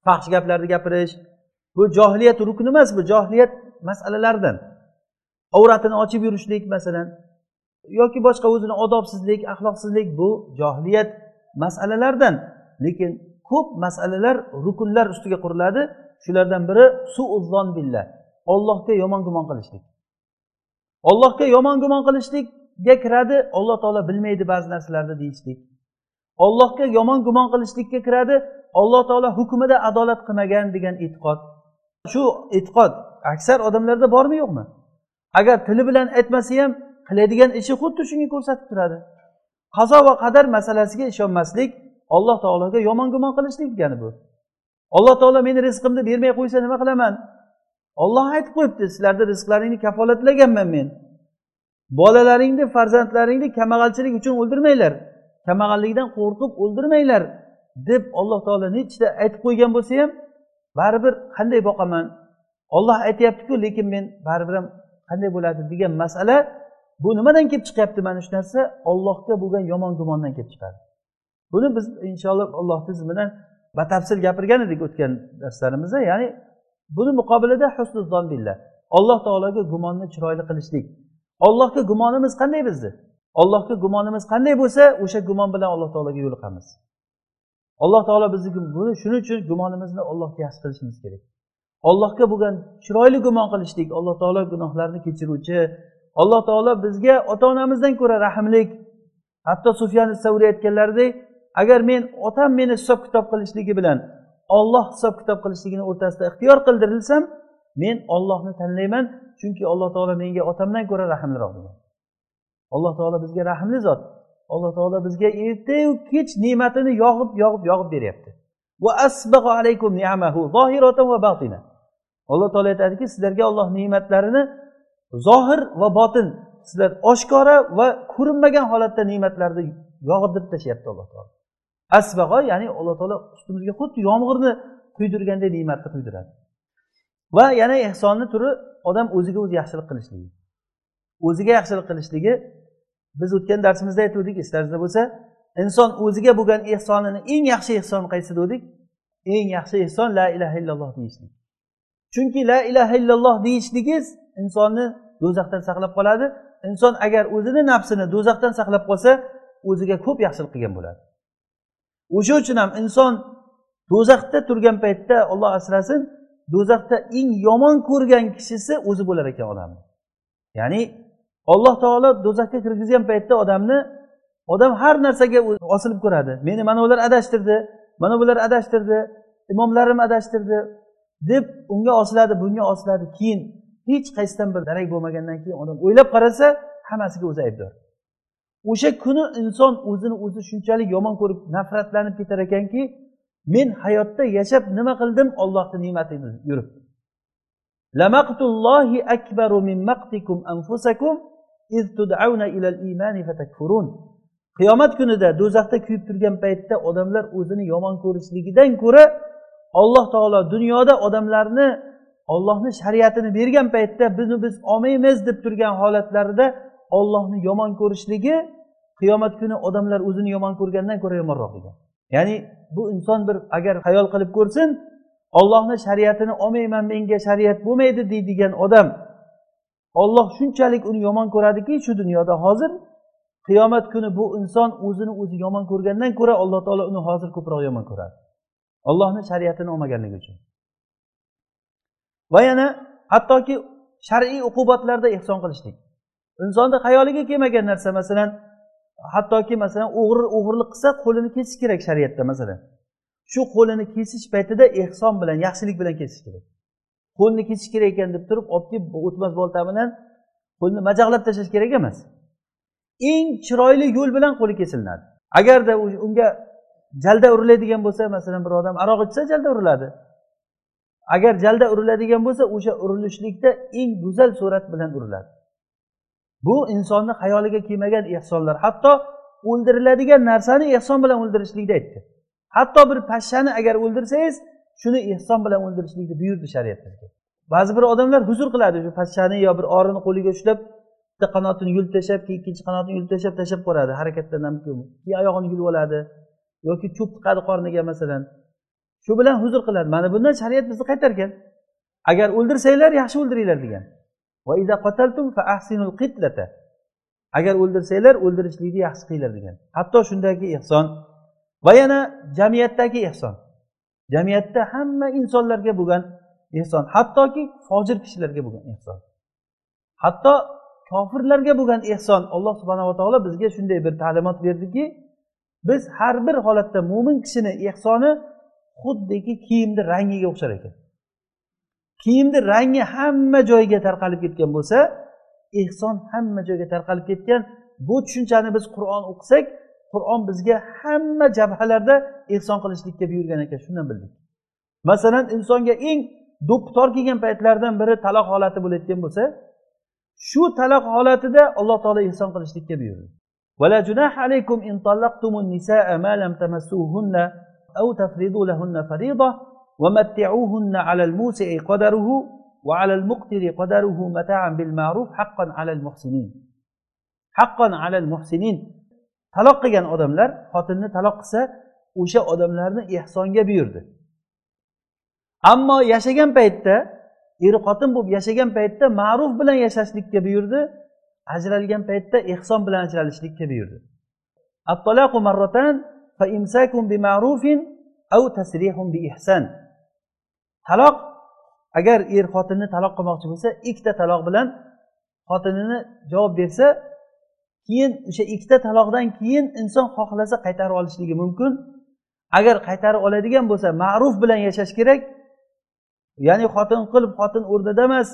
fahsh gaplarni gapirish. Bu johiliyat rukni emas bu johiliyat masalalaridan. Avratini ochib yurishlik masalan yoki boshqa o'zini odobsizlik axloqsizlik bu johiliyat masalalardan lekin ko'p masalalar rukunlar ustiga quriladi. Shulardan biri suuzzon billah. Ollohga yomon gumon qilishlik. Ollohga yomon gumon qilishlikga kiradi alloh taolo bilmaydi ba'zi narsalarni deyishlik. Ollohga yomon gumon qilishlikka kiradi alloh taolo hukmida adolat qilmagan degan e'tiqod. Shu e'tiqod aksar odamlarda bormi yo'qmi? Agar tili bilan aytmasa ham qiladigan ishi xuddi shunga ko'rsatib turadi. Qazo va qadar masalasiga ishonmaslik alloh taologa yomon gumon qilishlik degani bu. Alloh taolo meni rizqimni bermay qo'ysa nima qilaman? Olloh aytib qo'yibdi sizlarni rizqlaringni kafolatlaganman men. Bolalaringni farzandlaringni kambag'alchilik uchun o'ldirmanglar. Kambag'allikdan qo'rqib o'ldirmanglar deb alloh taolo nechta aytib qo'ygan bo'lsa ham baribir qanday boqaman? Olloh aytyaptiku lekin men baribir ham qanday bo'ladi degan masala bu nimadan kelib chiqyapti? Mana shu narsa ollohga bo'lgan yomon gumondan kelib chiqadi. Buni biz inshaalloh allohni izni batafsil gapirgan edik o'tgan darslarimizda. Ya'ni buni muqobilida husnuzon billah alloh taologa gumonni chiroyli qilishlik. Ollohga gumonimiz qanday bizni? Ollohga gumonimiz qanday bo'lsa o'sha gumon bilan alloh taologa yo'liqamiz. Alloh taolo bizni buni shuning uchun gumonimizni allohga yaxshi qilishimiz kerak. Allohga bo'lgan chiroyli gumon qilishlik alloh taolo gunohlarni kechiruvchi alloh taolo bizga ota onamizdan ko'ra rahmlik. Hatto sufyan savriy aytganlaridek agar men otam meni hisob kitob qilishligi bilan olloh hisob kitob qilishligini o'rtasida ixtiyor qildirilsam men ollohni tanlayman chunki alloh taolo menga otamdan ko'ra rahmliroq degan. Alloh taolo bizga rahmli zot. Alloh taolo bizga ertayu kech ne'matini yog'ib yog'ib yog'ib beryapti. Alloh taolo aytadiki sizlarga olloh ne'matlarini zohir va botin sizlar oshkora va ko'rinmagan holatda ne'matlarni yog'dirib tashlayapti alloh taolo. Asbag'o ya'ni alloh taolo ustimizga xuddi yomg'irni quydirganday ne'matni quydiradi va yana ehsonni turi odam o'ziga o'zi yaxshilik qilishligi. O'ziga yaxshilik qilishligi biz o'tgan darsimizda aytgandik eslaringizda bo'lsa inson o'ziga bo'lgan ehsonini eng yaxshi ehson qaysi degandik eng yaxshi ehson la ilaha illalloh deyishlik. Chunki la ilaha illalloh deyishligiz insonni do'zaxdan saqlab qoladi. Inson agar o'zini nafsini do'zaxdan saqlab qolsa o'ziga ko'p yaxshilik qilgan bo'ladi. O'sha uchun ham inson do'zaxda turgan paytda olloh asrasin do'zaxda eng yomon ko'rgan kishisi o'zi bo'lar ekan odamni ya'ni alloh taolo do'zaxga kirgizgan paytda odamni odam har narsaga osilib ko'radi. Meni mana ular adashtirdi mana bular adashtirdi imomlarim adashtirdi deb unga osiladi bunga osiladi. Keyin hech qaysidan bir darak bo'lmagandan keyin odam o'ylab qarasa hammasiga o'zi aybdor. O'sha kuni inson o'zini o'zi shunchalik yomon ko'rib nafratlanib ketar ekanki men hayotda yashab nima qildim? Ollohni ne'matini yurib. Qiyomat kunida do'zaxda kuyib turgan paytda odamlar o'zini yomon ko'rishligidan ko'ra alloh taolo dunyoda odamlarni ollohni shariatini bergan paytda buni biz olmaymiz deb turgan holatlarida ollohni yomon ko'rishligi qiyomat kuni odamlar o'zini yomon ko'rgandan ko'ra yomonroq degan. Ya'ni bu inson bir agar hayol qilib ko'rsin ollohni shariatini olmayman menga shariat bo'lmaydi deydigan odam olloh shunchalik uni yomon ko'radiki shu dunyoda hozir qiyomat kuni bu inson o'zini o'zi yomon ko'rgandan ko'ra alloh taolo uni hozir ko'proq yomon ko'radi. Ollohni shariatini olmaganligi uchun. Va yana hattoki shar'iy uqubatlarda ehson qilishlik. Insonni xayoliga kelmagan narsa masalan hattoki masalan o'g'ri o'g'irlik qilsa qo'lini kesish kerak shariatda masalan. Shu qo'lini kesish paytida ehson bilan yaxshilik bilan kesish kerak. Qo'lni kesish kerak ekan deb turib olib kelib o'tmas bolta bilan qo'lni majaqlab tashlash kerak emas. Eng chiroyli yo'l bilan qo'li kesilinadi agarda unga jalda uriladigan bo'lsa masalan bir odam aroq ichsa jalda uriladi. Agar jalda uriladigan bo'lsa o'sha urilishlikda eng go'zal surat bilan uriladi. Bu insonni xayoliga kelmagan ehsonlar hatto o'ldiriladigan narsani ehson bilan o'ldirishlikni aytdi. Hatto bir pashshani agar o'ldirsangiz shuni ehson bilan o'ldirishlikni buyurdi shariat bizga ba'zi bir odamlar huzur qiladi shu pashshani yo bir orini qo'liga ushlab bitta qanotini yulib tashlab keyin ikkinchi qanotini yulib tashlab tashlab qo'yadi harakatdan keyin oyog'ini yulib oladi yoki cho'p tiqadi qorniga masalan. Shu bilan huzur qiladi. Mana bundan shariat bizni qaytargan. Agar o'ldirsanglar yaxshi o'ldiringlar degan. Agar o'ldirsanglar o'ldirishlikni yaxshi qilinglar degan. Hatto shundagi ehson. Va yana jamiyatdagi ehson. Jamiyatda hamma insonlarga bo'lgan ehson. Hattoki fojir kishilarga bo'lgan ehson. Hatto kofirlarga bo'lgan ehson. Alloh subhanava taolo bizga shunday bir ta'limot berdiki biz har bir holatda mo'min kishini ehsoni xuddiki kiyimni rangiga o'xshar ekan. kiyimni rangi hamma joyga tarqalib ketgan bo'lsa ehson hamma joyga tarqalib ketgan bu tushunchani biz qur'on o'qisak qur'on bizga hamma jabhalarda ehson qilishlikka buyurgan ekan shundan bildik masalan insonga eng do'ppi kelgan paytlardan biri taloq holati bo'layotgan bo'lsa shu taloq holatida alloh taolo ehson qilishlikka buyurdi ولا جناح عليكم إن طلقتم النساء ما لم تمسوهن أو تفرضوا لهن فريضة ومتعوهن على الموسع قدره وعلى المقتر قدره متاعا بالمعروف حقا على المحسنين حقا على المحسنين taloq qilgan odamlar xotinni taloq qilsa o'sha odamlarni ehsonga buyurdi ammo yashagan paytda er xotin bo'lib yashagan paytda ma'ruf bilan yashashlikka buyurdi ajralgan paytda ehson bilan ajralishlikka buyurdi taloq agar er xotinni taloq qilmoqchi bo'lsa ikkita taloq bilan xotinini javob bersa keyin o'sha ikkita taloqdan keyin inson xohlasa qaytarib olishligi mumkin. Agar qaytarib oladigan bo'lsa ma'ruf bilan yashash kerak. Ya'ni xotin qilib xotin o'rnida emas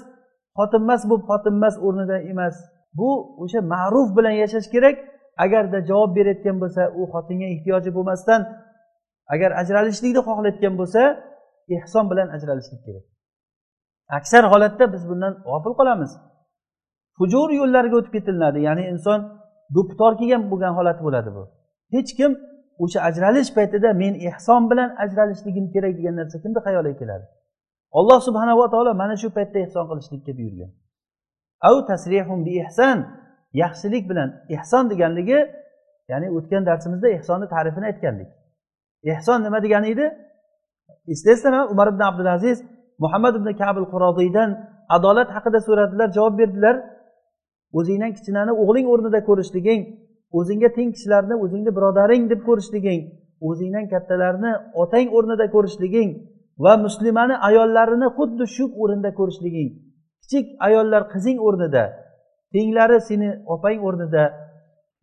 xotinmas bo'lib xotinmas o'rnida emas. Bu o'sha ma'ruf bilan yashash kerak. Agarda javob berayotgan bo'lsa u xotinga ehtiyoji bo'lmasdan agar ajralishlikni xohlayotgan bo'lsa ehson bilan ajralishlik kerak. Aksar holatda biz bundan g'ofil qolamiz. Hujur yo'llariga o'tib ketilinadi ya'ni inson do'ppitor kelgan bo'lgan holati bo'ladi bu. Hech kim o'sha ajralish paytida men ehson bilan ajralishligim kerak degan narsa kimni xayoliga keladi. Alloh subhanava taolo mana shu paytda ehson qilishlikka buyurgan. Av tasrihum bi ehson yaxshilik bilan ehson deganligi ya'ni o'tgan darsimizda ehsonni ta'rifini aytgandik. Ehson nima degani edi? Eslaysizlarmi umar ibn abdulaziz muhammad ibn kabil qurodiydan adolat haqida so'radilar javob berdilar. O'zingdan kichkinani o'g'ling o'rnida ko'rishliging o'zingga teng kishilarni o'zingni birodaring deb ko'rishliging o'zingdan kattalarni otang o'rnida ko'rishliging va muslimani ayollarini xuddi shu o'rinda ko'rishliging. Kichik ayollar qizing o'rnida tenglari seni opang o'rnida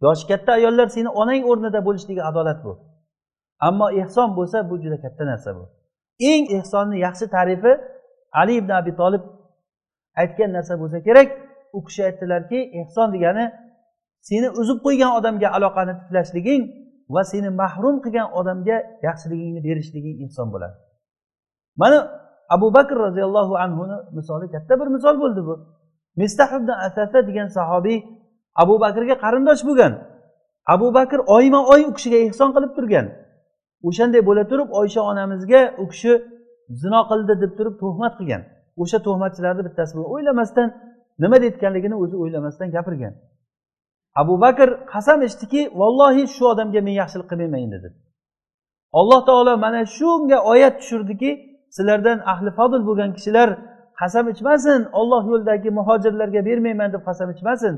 yoshi katta ayollar seni onang o'rnida bo'lishligi adolat bu. Ammo ehson bo'lsa bu juda katta narsa bu. Eng ehsonni yaxshi tarifi ali ibn abi tolib aytgan narsa bo'lsa kerak. U kishi aytdilarki ehson degani seni uzib qo'ygan odamga aloqani tiklashliging va seni mahrum qilgan odamga yaxshiligingni berishliging ehson bo'ladi. Mana abu bakr roziyallohu anhuni misoli katta bir misol bo'ldi bu. Mistah ibn asasa degan sahobiy abu bakrga qarindosh bo'lgan. Abu bakr oyma oy u kishiga ehson qilib turgan. O'shanday bo'la turib oysha onamizga u kishi zino qildi deb turib tuhmat qilgan. O'sha tuhmatchilarni bittasi bo'lgan o'ylamasdan nima deyotganligini o'zi o'ylamasdan gapirgan. Abu bakr qasam ichdiki vallohi shu odamga men yaxshilik qilmayman endi dedi. Alloh taolo mana shunga oyat tushirdiki sizlardan ahli fodil bo'lgan kishilar qasam ichmasin olloh yo'lidagi muhojirlarga bermayman deb qasam ichmasin.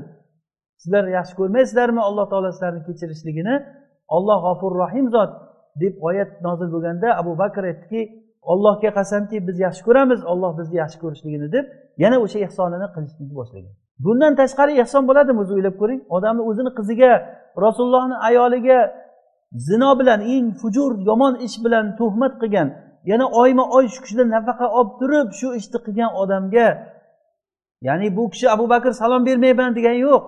Sizlar yaxshi ko'rmaysizlarmi? Alloh taolo sizlarni kechirishligini olloh g'ofur rohim zot deb oyat nozil bo'lganda abu bakr aytdiki ollohga qasamki biz yaxshi ko'ramiz olloh bizni yaxshi ko'rishligini deb yana o'sha ehsonini qilishlikni boshlagan. Bundan tashqari ehson bo'ladimi o'zi o'ylab ko'ring odamni o'zini qiziga rasulullohni ayoliga zino bilan eng fujur yomon ish bilan tuhmat qilgan yana oyma oy shu kishidan nafaqa olib turib shu ishni qilgan odamga ya'ni bu kishi abu bakr salom bermayman degani yo'q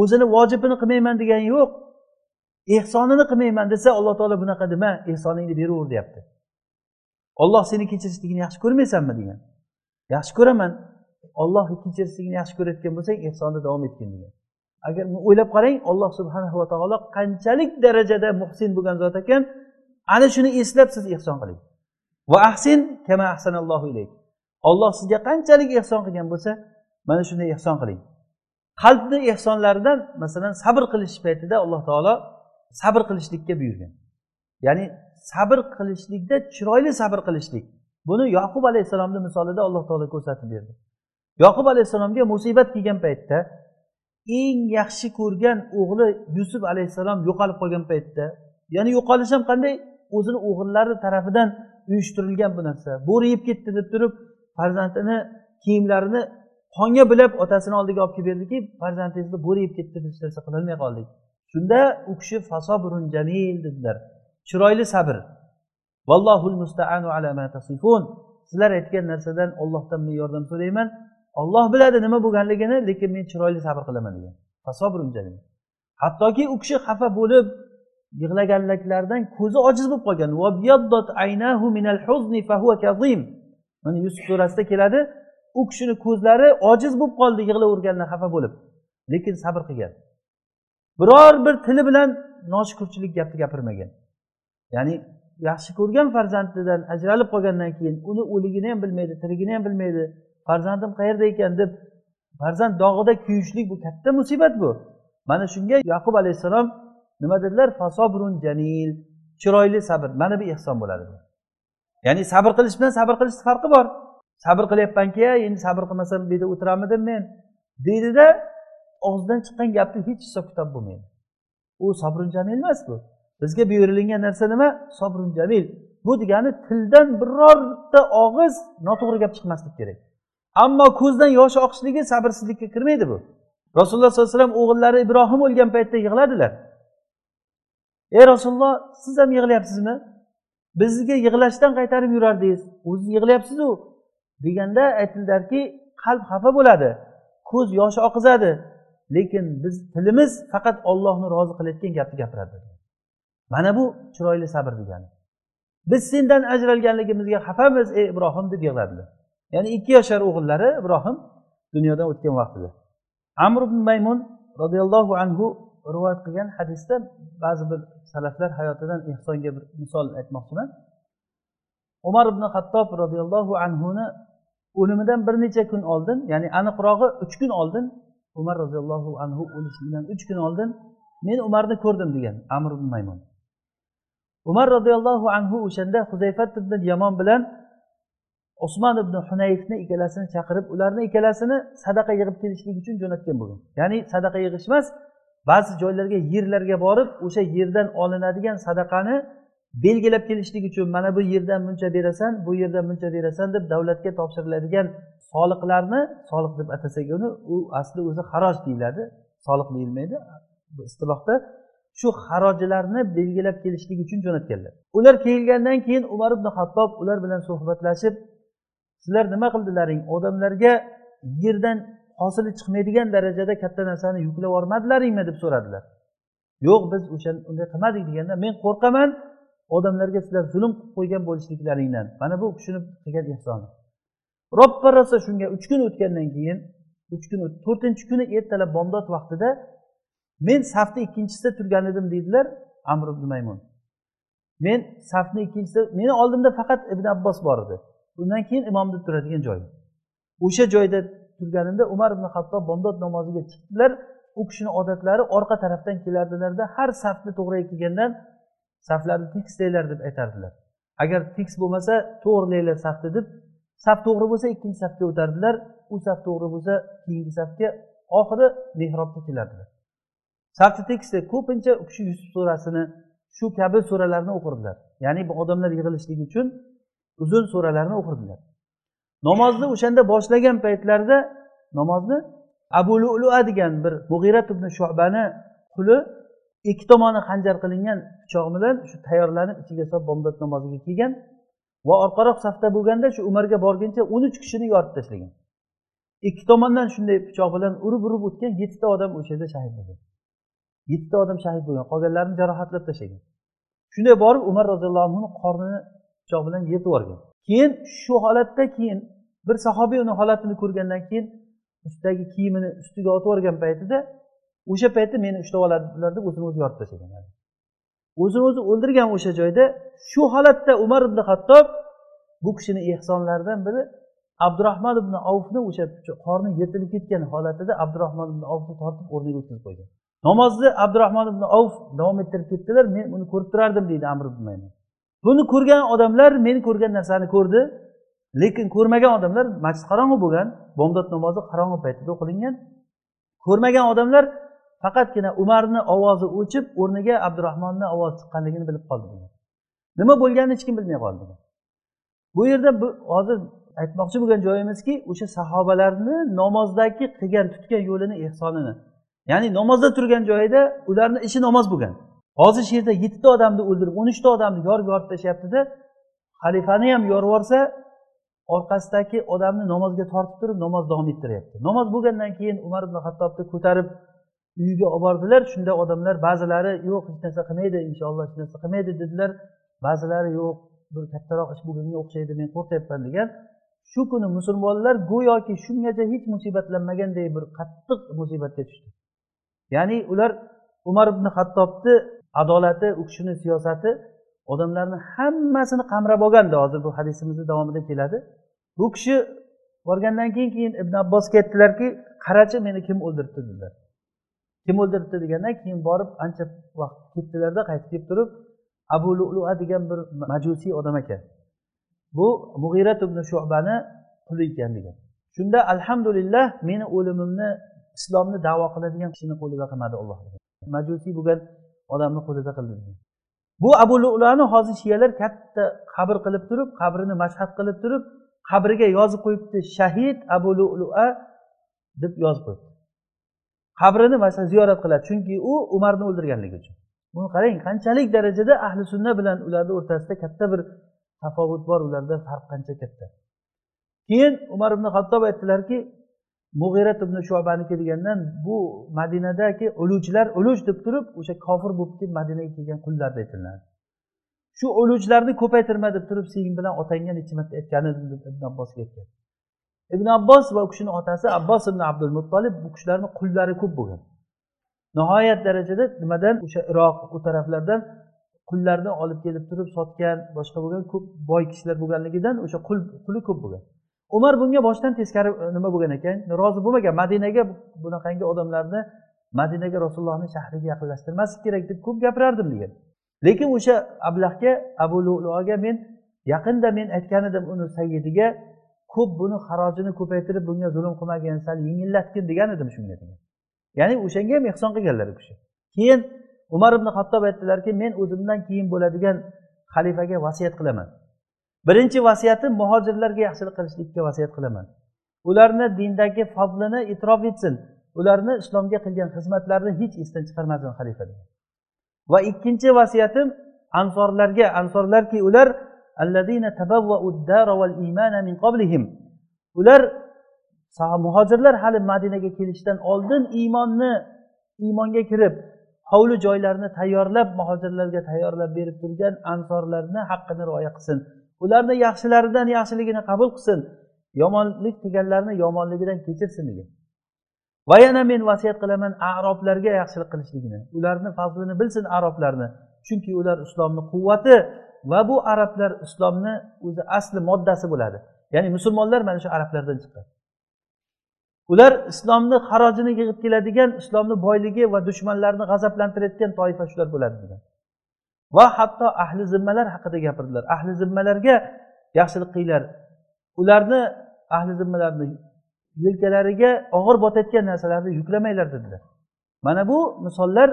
o'zini vojibini qilmayman degani yo'q ehsonini qilmayman desa alloh taolo bunaqa dema ehsoningni beraver deyapti. Olloh seni kechirishligini yaxshi ko'rmaysanmi degan. Yaxshi ko'raman. Olloh kechirishligini yaxshi ko'rayotgan bo'lsang ehsonni davom etgin degan. Agar o'ylab qarang olloh subhanahu va taolo qanchalik darajada muhsin bo'lgan zot ekan ana shuni eslab siz ehson qiling. Va ahsin kama ahsanallohu ilayk. Olloh sizga qanchalik ehson qilgan bo'lsa mana shunday ehson qiling. Qalbni ehsonlaridan masalan sabr qilish paytida alloh taolo sabr qilishlikka buyurgan. Ya'ni sabr qilishlikda chiroyli sabr qilishlik. Buni yoqub alayhissalomni misolida alloh taolo ko'rsatib berdi. Yoqub alayhissalomga musibat kelgan paytda eng yaxshi ko'rgan o'g'li yusuf alayhissalom yo'qolib qolgan paytda ya'ni yo'qolish ham qanday? O'zini o'g'illari tarafidan uyushtirilgan bu narsa. Bo'ri yeb ketdi deb turib farzandini kiyimlarini qonga bilab otasini oldiga olib kelib berdiki farzandingizni bo'ri yeb ketdi hech narsa qilolmay qoldik. Shunda u kishi fasobrun jamil dedilar. Chiroyli sabr. Vallohul mustaanu ala ma tasifun. Sizlar aytgan narsadan ollohdan men yordam so'rayman. Olloh biladi nima bo'lganligini lekin men chiroyli sabr qilaman degan. Fasobrun jamil. Hattoki u kishi xafa bo'lib yig'laganliklaridan ko'zi ojiz bo'lib qolgan. Mana yusuf surasida keladi. U kishini ko'zlari ojiz bo'lib qoldi yig'laverganda xafa bo'lib. Lekin sabr qilgan. Biror bir tili bilan noshukurchilik gapni gapirmagan. Ya'ni yaxshi ko'rgan farzandidan ajralib qolgandan keyin uni o'ligini ham bilmaydi tirigini ham bilmaydi farzandim qayerda ekan deb farzand dog'ida kuyishlik bu katta musibat bu. Mana shunga yaqub alayhissalom nima dedilar? Fasobrun janil chiroyli sabr mana bu ehson bo'ladi ya'ni sabr qilish bilan sabr qilishni farqi bor. Sabr qilyapmanki endi sabr qilmasam bu yerda o'tiramidim men deydida og'zidan chiqqan gapni hech hisob kitob bo'lmaydi. U sobrun jamil emas bu. Bizga buyurilgan narsa nima? Sobrun jamil. Bu degani tildan birorta og'iz noto'g'ri gap chiqmasligi kerak. Ammo ko'zdan yosh oqishligi sabrsizlikka kirmaydi bu. Rasululloh sollallohu alayhi vasallam o'g'illari ibrohim o'lgan paytda yig'ladilar. Ey rasululloh siz ham yig'layapsizmi? Bizga yig'lashdan qaytarib yurardingiz. O'ziz yig'layapsizu deganda aytildilarki qalb xafa bo'ladi. Ko'z yoshi oqizadi. Lekin biz tilimiz faqat ollohni rozi qilayotgan gapni gapiradi. Mana bu chiroyli sabr degani. Biz sendan ajralganligimizga xafamiz ey ibrohim deb yig'ladilar. Ya'ni ikki yashar o'g'illari ibrohim dunyodan o'tgan vaqtida. Amr ibn maymun roziyallohu anhu rivoyat qilgan hadisda ba'zi bir salaflar hayotidan ehsonga bir misol aytmoqchiman. Umar ibn hattob roziyallohu anhuni o'limidan bir necha kun oldin ya'ni aniqrog'i uch kun oldin umar roziyallohu anhu o'lishligidan uch kun oldin men umarni ko'rdim degan amr ibn maymun umar roziyallohu anhu o'shanda huzayfat ibn yamon bilan usmon ibn hunayfni ikkalasini chaqirib ularni ikkalasini sadaqa yig'ib kelishlik uchun jo'natgan bo'lgan. Ya'ni sadaqa yig'ish emas ba'zi joylarga yerlarga borib o'sha yerdan olinadigan sadaqani belgilab kelishlik uchun mana bu yerdan buncha berasan bu yerdan buncha berasan deb davlatga topshiriladigan soliqlarni soliq deb atasak uni u asli o'zi haroj deyiladi. Soliq deyilmaydi. Bu istilohda shu xarojlarni belgilab kelishlik uchun jo'natganlar. Ular kelgandan keyin umar ibn hattob ular bilan suhbatlashib sizlar nima qildilaring? Odamlarga yerdan hosili chiqmaydigan darajada katta narsani yuklab yubormadilaringmi deb so'radilar. Yo'q biz o'sha unday qilmadik deganda men qo'rqaman odamlarga sizlar zulm qilib qo'ygan bo'lishliklaringdan mana bu kishini qilgan ehsoni robba rosa shunga uch kun o'tgandan keyin uch kun to'rtinchi kuni ertalab bomdod vaqtida men safni ikkinchisida turgan edim deydilar amr ibn maymun. Men safni ikkinchisida meni oldimda faqat ibn abbos bor edi. Undan keyin imom deb turadigan joy o'sha joyda turganimda umar ibn hattob bomdod namoziga chiqdilar. U kishini odatlari orqa tarafdan kelardilarda har safni to'g'riga kelgandan saflarni tekislanglar deb aytardilar. Agar tekis bo'lmasa to'g'rilanglar safni deb saf to'g'ri bo'lsa ikkinchi safga o'tardilar. U saf to'g'ri bo'lsa keyingi safga oxiri mehrobga kelardilar. Safni tekisda ko'pincha u kishi yusuf surasini shu kabi suralarni o'qirdilar. Ya'ni bu odamlar yig'ilishligi uchun uzun suralarni o'qirdilar. Namozni o'shanda boshlagan paytlarida namozni abu lulua degan bir mug'irat ibn shubani quli ikki tomoni hanjar qilingan pichoq bilan shu tayyorlanib ichiga solib bomdod namoziga kelgan va orqaroq safda bo'lganda shu umarga borguncha o'n uch kishini yorib tashlagan. Ikki tomondan shunday pichoq bilan urib urib o'tgan yettita odam o'sha yerda shahid bo'lgan. Yettita odam shahid bo'lgan qolganlarini jarohatlab tashlagan. Shunday borib umar roziyallohu anhuni qornini pichoq bilan yetib yuborgan. Keyin shu holatda keyin bir sahobiy uni holatini ko'rgandan keyin ustidagi kiyimini ustiga otib yuborgan paytida o'sha paytda meni ushlab oladilar deb o'zini o'zi yorib tashlagan o'zini o'zi o'ldirgan o'sha joyda shu holatda umar ibn hattob bu kishini ehsonlaridan biri abdurahmon ibn avfni o'sha qorni yirtilib ketgan holatida abdurahmon ibn avfni tortib o'rniga o'tkazib qo'ygan. Namozni abdurahmon ibn avf davom ettirib ketdilar men uni ko'rib turardim deydi amr ibn maymun. Buni ko'rgan odamlar men ko'rgan narsani ko'rdi lekin ko'rmagan odamlar masjid qorong'i bo'lgan bomdod namozi qorong'i paytida o'qilingan. Ko'rmagan odamlar faqatgina umarni ovozi o'chib o'rniga abdurahmonni ovozi chiqqanligini bilib qoldi degan. Nima bo'lganini hech kim bilmay qoldi degan. Bu yerda hozir aytmoqchi bo'lgan joyimizki o'sha sahobalarni namozdagi qilgan tutgan yo'lini ehsonini ya'ni namozda turgan joyida ularni ishi namoz bo'lgan. Hozir shu yerda yettita odamni o'ldirib o'n uchta odamni yorib yorib tashlayaptida xalifani ham yorib yuborsa orqasidagi odamni namozga tortib turib namoz davom ettiryapti. Namoz bo'lgandan keyin umar ibn hattobni ko'tarib uyiga olib bordilar shunda odamlar ba'zilari yo'q hech narsa qilmaydi inshaalloh hech narsa qilmaydi dedilar. Ba'zilari yo'q bir kattaroq ish bo'lganga o'xshaydi men qo'rqyapman degan. Shu kuni musulmonlar go'yoki shungacha hech musibatlanmaganday bir qattiq musibatga tushdi. Ya'ni ular umar ibn hattobni adolati u kishini siyosati odamlarni hammasini qamrab olgandi. Hozir bu hadisimizni davomida keladi. Bu kishi borgandan keyin keyin ibn abbosga aytdilarki qarachi meni kim o'ldiribdi? dedilar. Kim o'ldiribdi degandan keyin borib ancha vaqt ketdilarda qaytib kelib turib abu lulua degan bir majusiy odam ekan. Bu mug'irat ibn shubani quli ekan degan. Shunda alhamdulillah meni o'limimni islomni davo qiladigan kishini qo'lida qilmadi alloh majusiy bo'lgan odamni qo'lida qildi degan. Bu abu lulani hozir shiyalar katta qabr qilib turib qabrini mashhad qilib turib qabriga yozib qo'yibdi. Shahid abu lulua deb yozib qo'yibdi. Qabrini masalan ziyorat qiladi. Chunki u umarni o'ldirganligi uchun. Buni qarang qanchalik darajada ahli sunna bilan ularni o'rtasida katta bir tafovut bor ularda farq qancha katta. Keyin umar ibn hattob aytdilarki mug'irat ibn shobaniki degandan bu madinadagi uluvchilar uluj deb turib o'sha kofir bo'lib kelib madinaga kelgan qullar aytiladi. Shu ulujlarni ko'paytirma deb turib sen bilan otangga necha marta aytgan edim deb ibn abbosga aytgan. Ibn abbos va u kishini otasi abbos ibn abdul muttolib bu kishilarni qullari ko'p bo'lgan. Nihoyat darajada nimadan o'sha iroq u taraflardan qullarni olib kelib turib sotgan boshqa bo'lgan ko'p boy kishilar bo'lganligidan o'sha qul quli ko'p bo'lgan. Umar bunga boshdan teskari e, nima bo'lgan ekan? Rozi bo'lmagan madinaga bunaqangi odamlarni madinaga rasulullohni shahriga yaqinlashtirmaslik kerak deb ko'p gapirardim degan. Lekin o'sha ablahga abu luloga men yaqinda men aytgan edim uni sayyidiga ko'p buni xarojini ko'paytirib bunga zulm qilmagin sal yengillatgin degan edim shunga degan. Ya'ni o'shanga ham ehson qilganlar u kishi. Keyin umar ibn hattob aytdilarki men o'zimdan keyin bo'ladigan xalifaga vasiyat qilaman. Birinchi vasiyatim muhojirlarga yaxshilik qilishlikka vasiyat qilaman. Ularni dindagi fazlini e'tirof etsin. Ularni islomga qilgan xizmatlarini hech esdan chiqarmasin xalifa va ikkinchi vasiyatim ansorlarga ansorlarki ular ular muhojirlar hali madinaga kelishdan oldin iymonni iymonga kirib hovli joylarni tayyorlab muhojirlarga tayyorlab berib turgan ansorlarni haqqini rioya qilsin. Ularni yaxshilaridan yaxshiligini qabul qilsin. Yomonlik qilganlarni yomonligidan kechirsin degan. Va yana men vasiyat qilaman aroblarga yaxshilik qilishligini. Ularni fazlini bilsin aroblarni. Chunki ular islomni quvvati va bu arablar islomni o'zi asli moddasi bo'ladi. Ya'ni musulmonlar mana shu arablardan chiqqan. Ular islomni xarojini yig'ib keladigan islomni boyligi va dushmanlarni g'azablantirayotgan toifa shular bo'ladi degan. Va hatto ahli zimmalar haqida gapirdilar. Ahli zimmalarga yaxshilik qilinglar. Ularni ahli zimmalarni yelkalariga og'ir botayotgan narsalarni yuklamanglar dedilar. Mana bu misollar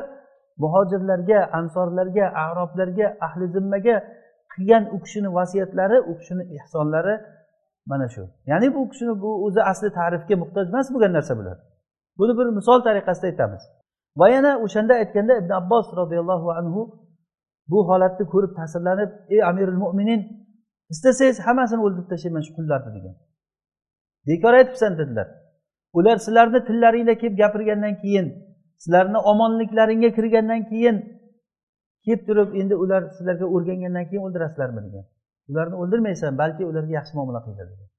muhojirlarga ansorlarga aroblarga ahli zimmaga qilgan u kishini vasiyatlari u kishini ehsonlari mana shu. Ya'ni bu kishini bu o'zi asli ta'rifga muhtoj emas bo'lgan narsa bular. Buni bir misol tariqasida aytamiz. Va yana o'shanda aytganda ibn abbos roziyallohu anhu bu holatni ko'rib ta'sirlanib ey amirul mo'minin istasangiz hammasini o'ldirib tashlayman shu qullarni degan. Bekor aytibsan dedilar. Ular sizlarni tillaringda kelib gapirgandan keyin sizlarni omonliklaringga kirgandan keyin kelib turib endi ular sizlarga o'rgangandan keyin o'ldirasizlarmi degan. Ularni o'ldirmaysan balki ularga yaxshi muomala qilinglar degan.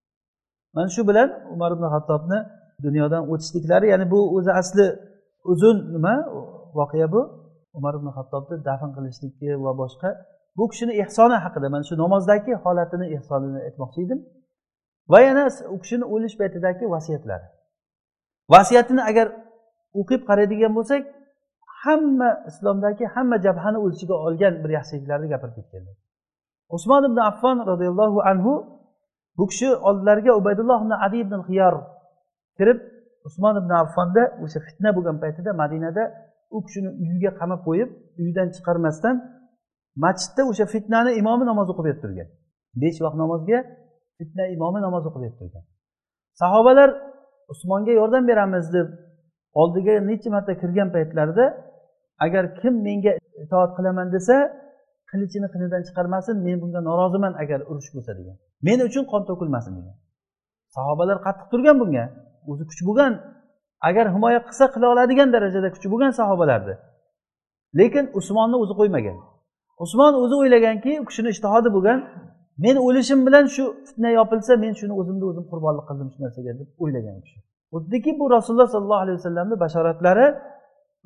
Mana shu bilan umar ibn hattobni dunyodan o'tishliklari ya'ni bu o'zi asli uzun nima voqea bu. Umar ibn hattobni dafn qilishligi va boshqa bu kishini ehsoni haqida mana shu namozdagi holatini ehsonini aytmoqchi edim. Va yana u kishini o'lish paytidagi vasiyatlari vasiyatini agar o'qib qaraydigan bo'lsak hamma islomdagi hamma jabhani o'z ichiga olgan bir yaxshiliklarni gapirib ketganlar usmon ibn affon roziyallohu anhu bu kishi oldilariga ubaydulloh ibn adi ibn xiyor kirib usmon ibn affonda o'sha fitna bo'lgan paytida madinada u kishini uyiga qamab qo'yib uyidan chiqarmasdan masjidda o'sha fitnani imomi namoz o'qib berib turgan. Besh vaqt namozga fitna imomi namoz o'qib berib turgan. Sahobalar usmonga yordam beramiz deb oldiga necha marta kirgan paytlarida agar kim menga itoat qilaman desa qilichini qinidan chiqarmasin men bunga noroziman agar urush bo'lsa degan. Men uchun qon to'kilmasin degan. Sahobalar qattiq turgan bunga. O'zi kuch bo'lgan. Agar himoya qilsa qila oladigan darajada kuchi bo'lgan sahobalarni lekin usmonni o'zi qo'ymagan. Usmon o'zi o'ylaganki u kishini ishtihodi bo'lgan. Men o'lishim bilan shu fitna yopilsa men shuni o'zimni o'zim qurbonlik qildim shu narsaga deb o'ylagan u kishi. Xuddiki bu rasululloh sollallohu alayhi vasallamni bashoratlari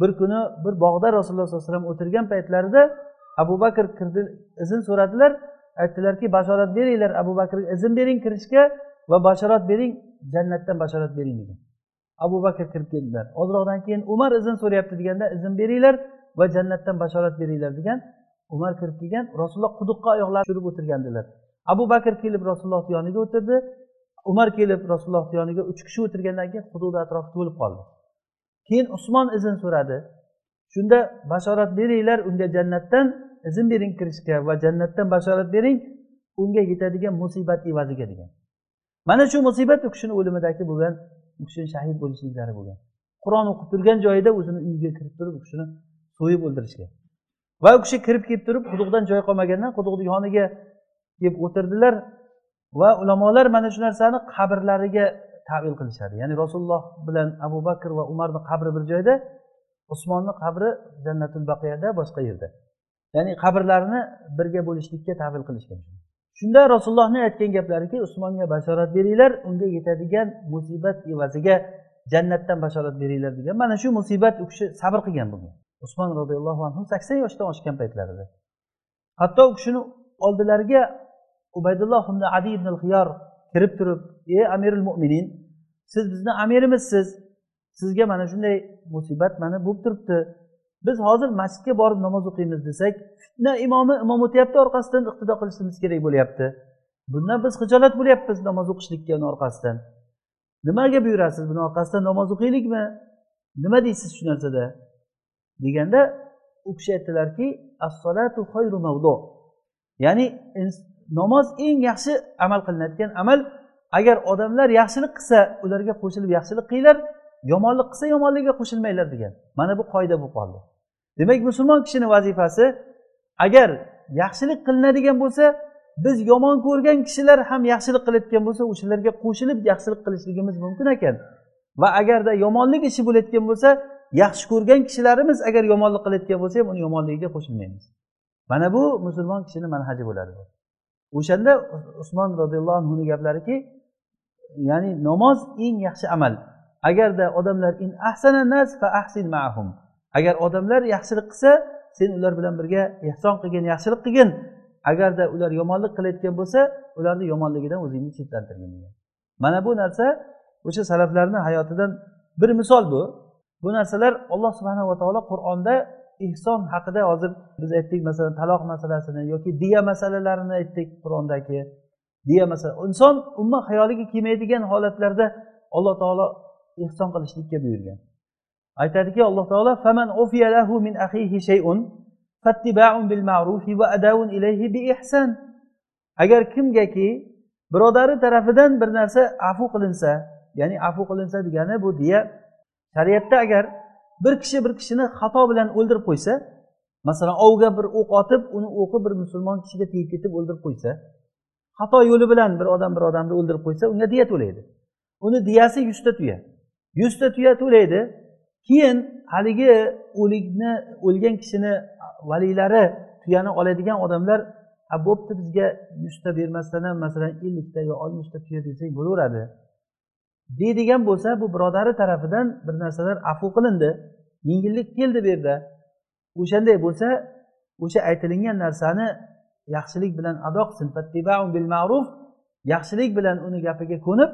bir kuni bir bog'da rasululloh sollallohu alayhi vasallam o'tirgan paytlarida abu bakr kirdi izn so'radilar. Aytdilarki bashorat beringlar abu bakrga izn bering kirishga va bashorat bering jannatdan bashorat bering degan. Abu bakr kirib keldilar. Ozroqdan keyin umar izn so'rayapti deganda izn beringlar va jannatdan bashorat beringlar degan umar kirib kelgan. Rasululloh quduqqa oyoqlari tushirib o'tirgandilar abu bakr kelib rasulullohni yoniga o'tirdi. Umar kelib rasulullohni yoniga uch kishi o'tirgandan keyin hududi atrofi to'lib qoldi. Keyin usmon izn so'radi. Shunda bashorat beringlar unga jannatdan izn bering kirishga va jannatdan bashorat bering unga yetadigan musibat evaziga degan. Mana shu musibat u kishini o'limidagi bo'lgan u kishini shahid bo'lishliklari bo'lgan. Qur'on o'qib turgan joyida o'zini uyiga kirib turib u kishini so'yib o'ldirishgan va u kishi kirib kelib turib quduqdan joy qolmagandan quduqni yoniga kelib o'tirdilar. Va ulamolar mana shu narsani qabrlariga tavil qilishadi. Ya'ni rasululloh bilan abu bakr va umarni qabri bir joyda usmonni qabri jannatul baqiyada boshqa yerda. Ya'ni qabrlarini birga bo'lishlikka tavil qilishgan shunda rasulullohni aytgan gaplariki usmonga bashorat beringlar unga yetadigan musibat evaziga jannatdan bashorat beringlar degan. Mana shu musibat u kishi sabr qilgan bunga. Usmon roziyallohu anhu sakson yoshdan oshgan paytlarida. Hatto u kishini oldilariga ubaydulloh ibn adi ibn xiyor kirib turib ey amirul mo'minin siz bizni amirimizsiz. Sizga mana shunday musibat mana bo'lib turibdi. Biz hozir masjidga borib namoz o'qiymiz desak fitna imomi imom o'tyapti orqasidan iqtido qilishimiz kerak bo'lyapti. Bundan biz hijolat bo'lyapmiz namoz o'qishlikka uni orqasidan. Nimaga buyurasiz buni orqasidan namoz o'qiylikmi? Nima deysiz shu narsada? Deganda u kishi aytdilarki assolatu xayru mavdu ya'ni namoz eng yaxshi amal qilinadigan amal agar odamlar yaxshilik qilsa ularga qo'shilib yaxshilik qilinglar yomonlik qilsa yomonlikka qo'shilmanglar degan. Mana bu qoida bo'lib qoldi. Demak musulmon kishini vazifasi agar yaxshilik qilinadigan bo'lsa biz yomon ko'rgan kishilar ham yaxshilik qilayotgan bo'lsa o'shalarga qo'shilib yaxshilik qilishligimiz mumkin ekan. Va agarda yomonlik ishi bo'layotgan bo'lsa yaxshi ko'rgan kishilarimiz agar yomonlik qilayotgan bo'lsa ham uni yomonligiga qo'shilmaymiz. Mana bu musulmon kishini manhaji bo'ladi. O'shanda usmon roziyallohu anhuni gaplariki ya'ni namoz eng yaxshi amal. Agarda odamlar in ahsana nas fa ahsin ma'hum agar odamlar yaxshilik qilsa sen ular bilan birga ehson qilgin yaxshilik qilgin. Agarda ular yomonlik qilayotgan bo'lsa ularni yomonligidan o'zingni chetlantirgin degan. Mana bu narsa o'sha salaflarni hayotidan bir misol bu. Bu narsalar alloh subhanava taolo qur'onda ehson haqida hozir biz aytdik masalan taloq masalasini yoki diya masalalarini aytdik qur'ondagi. Diya masala inson umuman xayoliga kelmaydigan holatlarda alloh taolo ehson qilishlikka buyurgan. Aytadiki alloh taolo faman lahu min akhihi shay'un fattiba'un bil ma'rufi va adavun ilayhi bi ihsan. Agar kimgaki birodari tarafidan bir narsa afu qilinsa ya'ni afu qilinsa degani bu diya shariatda agar bir kishi bir kishini xato bilan o'ldirib qo'ysa masalan ovga bir o'q otib uni o'qi bir musulmon kishiga tegib ketib o'ldirib qo'ysa xato yo'li bilan bir odam bir odamni o'ldirib qo'ysa unga diya to'laydi. Uni diyasi yuzta tuya. Yuzta tuya to'laydi. Keyin haligi o'likni o'lgan kishini valiylari tuyani oladigan odamlar ha bo'pti bizga yuzta bermasdan ham masalan ellikta yo oltmishta tuya desak bo'laveradi. Deydigan bo'lsa bu birodari tarafidan bir narsalar afu qilindi. Yengillik keldi bu yerda. O'shanday bo'lsa o'sha aytilingan narsani yaxshilik bilan ado qilsin. Bil ma'ruf yaxshilik bilan uni gapiga ko'nib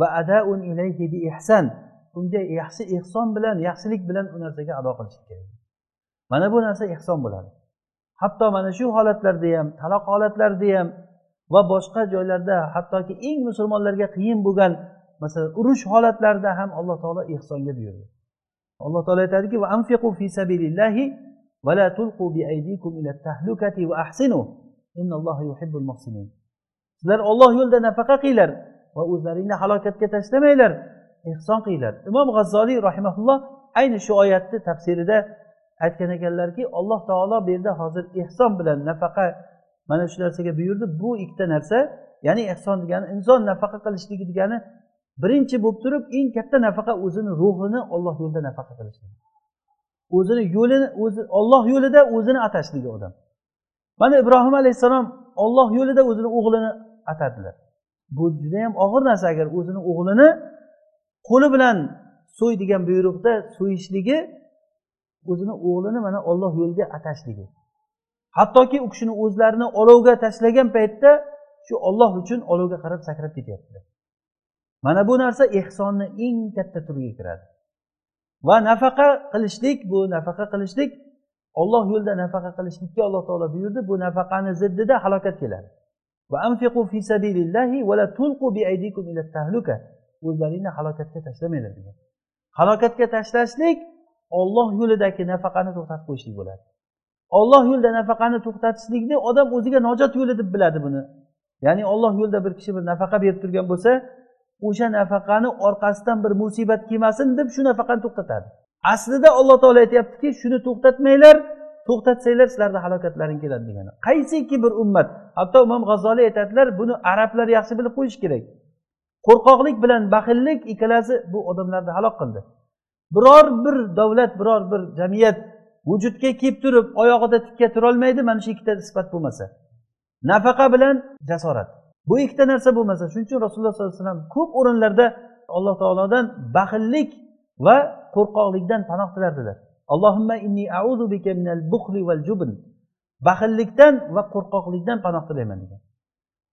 va adaun ilayhi bi ihsan unga yaxshi ehson bilan yaxshilik bilan u narsaga ado qilish kerak. Mana bu narsa ehson bo'ladi. Hatto mana shu holatlarda ham taloq holatlarida ham va boshqa joylarda hattoki eng musulmonlarga qiyin bo'lgan masalan urush holatlarida ham alloh taolo ehsonga buyurdi. Alloh taolo aytadiki fi sabilillahi va la tulqu bi aydikum ila tahlukati va ahsinu. Innalloha yuhibbul muhsinin. Sizlar olloh yo'lida nafaqa qilinglar va o'zlaringni halokatga tashlamanglar ehson qilinglar imom g'azzoliy rahimaulloh ayni shu oyatni tafsirida aytgan ekanlarki alloh taolo bu yerda hozir ehson bilan nafaqa mana shu narsaga buyurdi. Bu ikkita narsa ya'ni ehson degani inson nafaqa qilishligi degani birinchi bo'lib turib eng katta nafaqa o'zini ruhini olloh yo'lida nafaqa qilishlik o'zini yo'lini o'zi olloh yo'lida o'zini atashligi odam. Mana ibrohim alayhissalom olloh yo'lida o'zini o'g'lini atadilar. Bu judayam og'ir narsa agar o'zini o'g'lini qo'li bilan so'y degan buyruqda so'yishligi o'zini o'g'lini mana olloh yo'liga atashligi. Hattoki u kishini o'zlarini olovga tashlagan paytda shu olloh uchun olovga qarab sakrab ketyaptilar. Mana bu narsa ehsonni eng katta turiga kiradi. Va nafaqa qilishlik bu nafaqa qilishlik olloh yo'lida nafaqa qilishlikka alloh taolo buyurdi bu nafaqani ziddida halokat keladi. O'zlaringni halokatga tashlamanglar degan. Halokatga tashlashlik olloh yo'lidagi nafaqani to'xtatib qo'yishlik bo'ladi. Olloh yo'lida nafaqani to'xtatishlikni odam o'ziga najot yo'li deb biladi buni. Ya'ni olloh yo'lida bir kishi bir nafaqa berib turgan bo'lsa o'sha nafaqani orqasidan bir musibat kelmasin deb shu nafaqani to'xtatadi. Aslida alloh taolo aytyaptiki shuni to'xtatmanglar to'xtatsanglar sizlarni halokatlaring keladi degani. Qaysiki bir ummat hatto imom g'azzoliy aytadilar buni arablar yaxshi bilib qo'yish kerak. Qo'rqoqlik bilan baxillik ikkalasi bu odamlarni halok qildi. Biror bir davlat biror bir jamiyat vujudga kelib turib oyog'ida tikka turolmaydi mana shu ikkita sifat bo'lmasa. Nafaqa bilan jasorat. Bu ikkita narsa bo'lmasa shuning uchun rasululloh sollallohu alayhi vasallam ko'p o'rinlarda alloh taolodan baxillik va qo'rqoqlikdan panoh tilardilar. Allohimma inni auzu bika minal buxli val jubn. Baxillikdan va qo'rqoqlikdan panoh tilayman degan.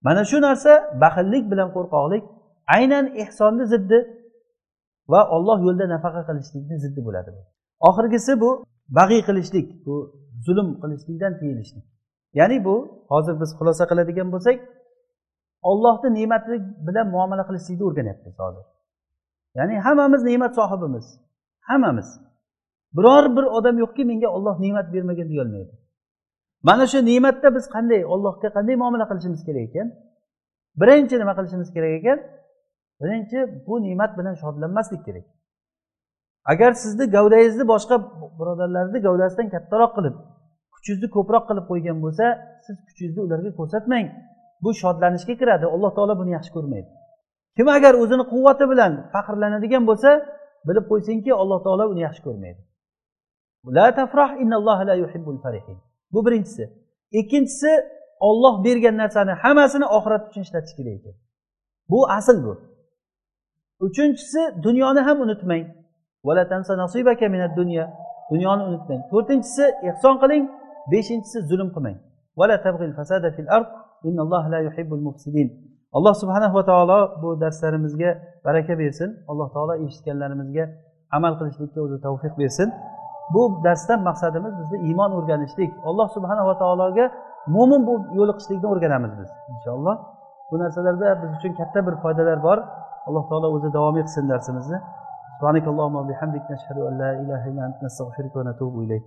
Mana shu narsa baxillik bilan qo'rqoqlik aynan ehsonni ziddi va olloh yo'lida nafaqa qilishlikni ziddi bo'ladi oxirgisi bu bag'iy qilishlik bu zulm qilishlikdan tiyilishlik. Ya'ni bu hozir biz xulosa qiladigan bo'lsak ollohni ne'mati bilan muomala qilishlikni o'rganyapmiz hozir. Ya'ni hammamiz ne'mat sohibimiz. Hammamiz. Biror bir odam yo'qki menga olloh ne'mat bermagan deyolmaydi. Mana shu ne'matda biz qanday ollohga qanday muomala qilishimiz kerak ekan? Birinchi nima qilishimiz kerak ekan? Birinchi bu ne'mat bilan shodlanmaslik kerak. Agar sizni gavdangizni boshqa birodarlarni gavdasidan kattaroq qilib kuchingizni ko'proq qilib qo'ygan bo'lsa siz kuchingizni ularga ko'rsatmang. Bu shodlanishga kiradi. Alloh taolo buni yaxshi ko'rmaydi. Kim agar o'zini quvvati bilan faxrlanadigan bo'lsa bilib qo'ysinki alloh taolo uni yaxshi ko'rmaydi. La tafrah la yuhibbul farihin. Bu birinchisi. Ikkinchisi olloh bergan narsani hammasini oxirat uchun ishlatish kerak ekan. Bu asl bu. Uchinchisi dunyoni ham unutmang. Dunyoni unutmang. To'rtinchisi ehson qiling. Beshinchisi zulm qilmang. alloh subhanahu va taolo bu darslarimizga baraka bersin alloh taolo eshitganlarimizga amal qilishlikka o'zi tavfiq bersin bu darsdan maqsadimiz bizni iymon o'rganishlik alloh subhanava taologa mo'min bo'lib yo'liqishlikni o'rganamiz biz inshaalloh bu narsalarda biz uchun katta bir foydalar bor alloh taolo o'zi davom etsin darsimizni سبحانك اللهم وبحمدك نشهد أن لا إله إلا أنت نستغفرك ونتوب إليك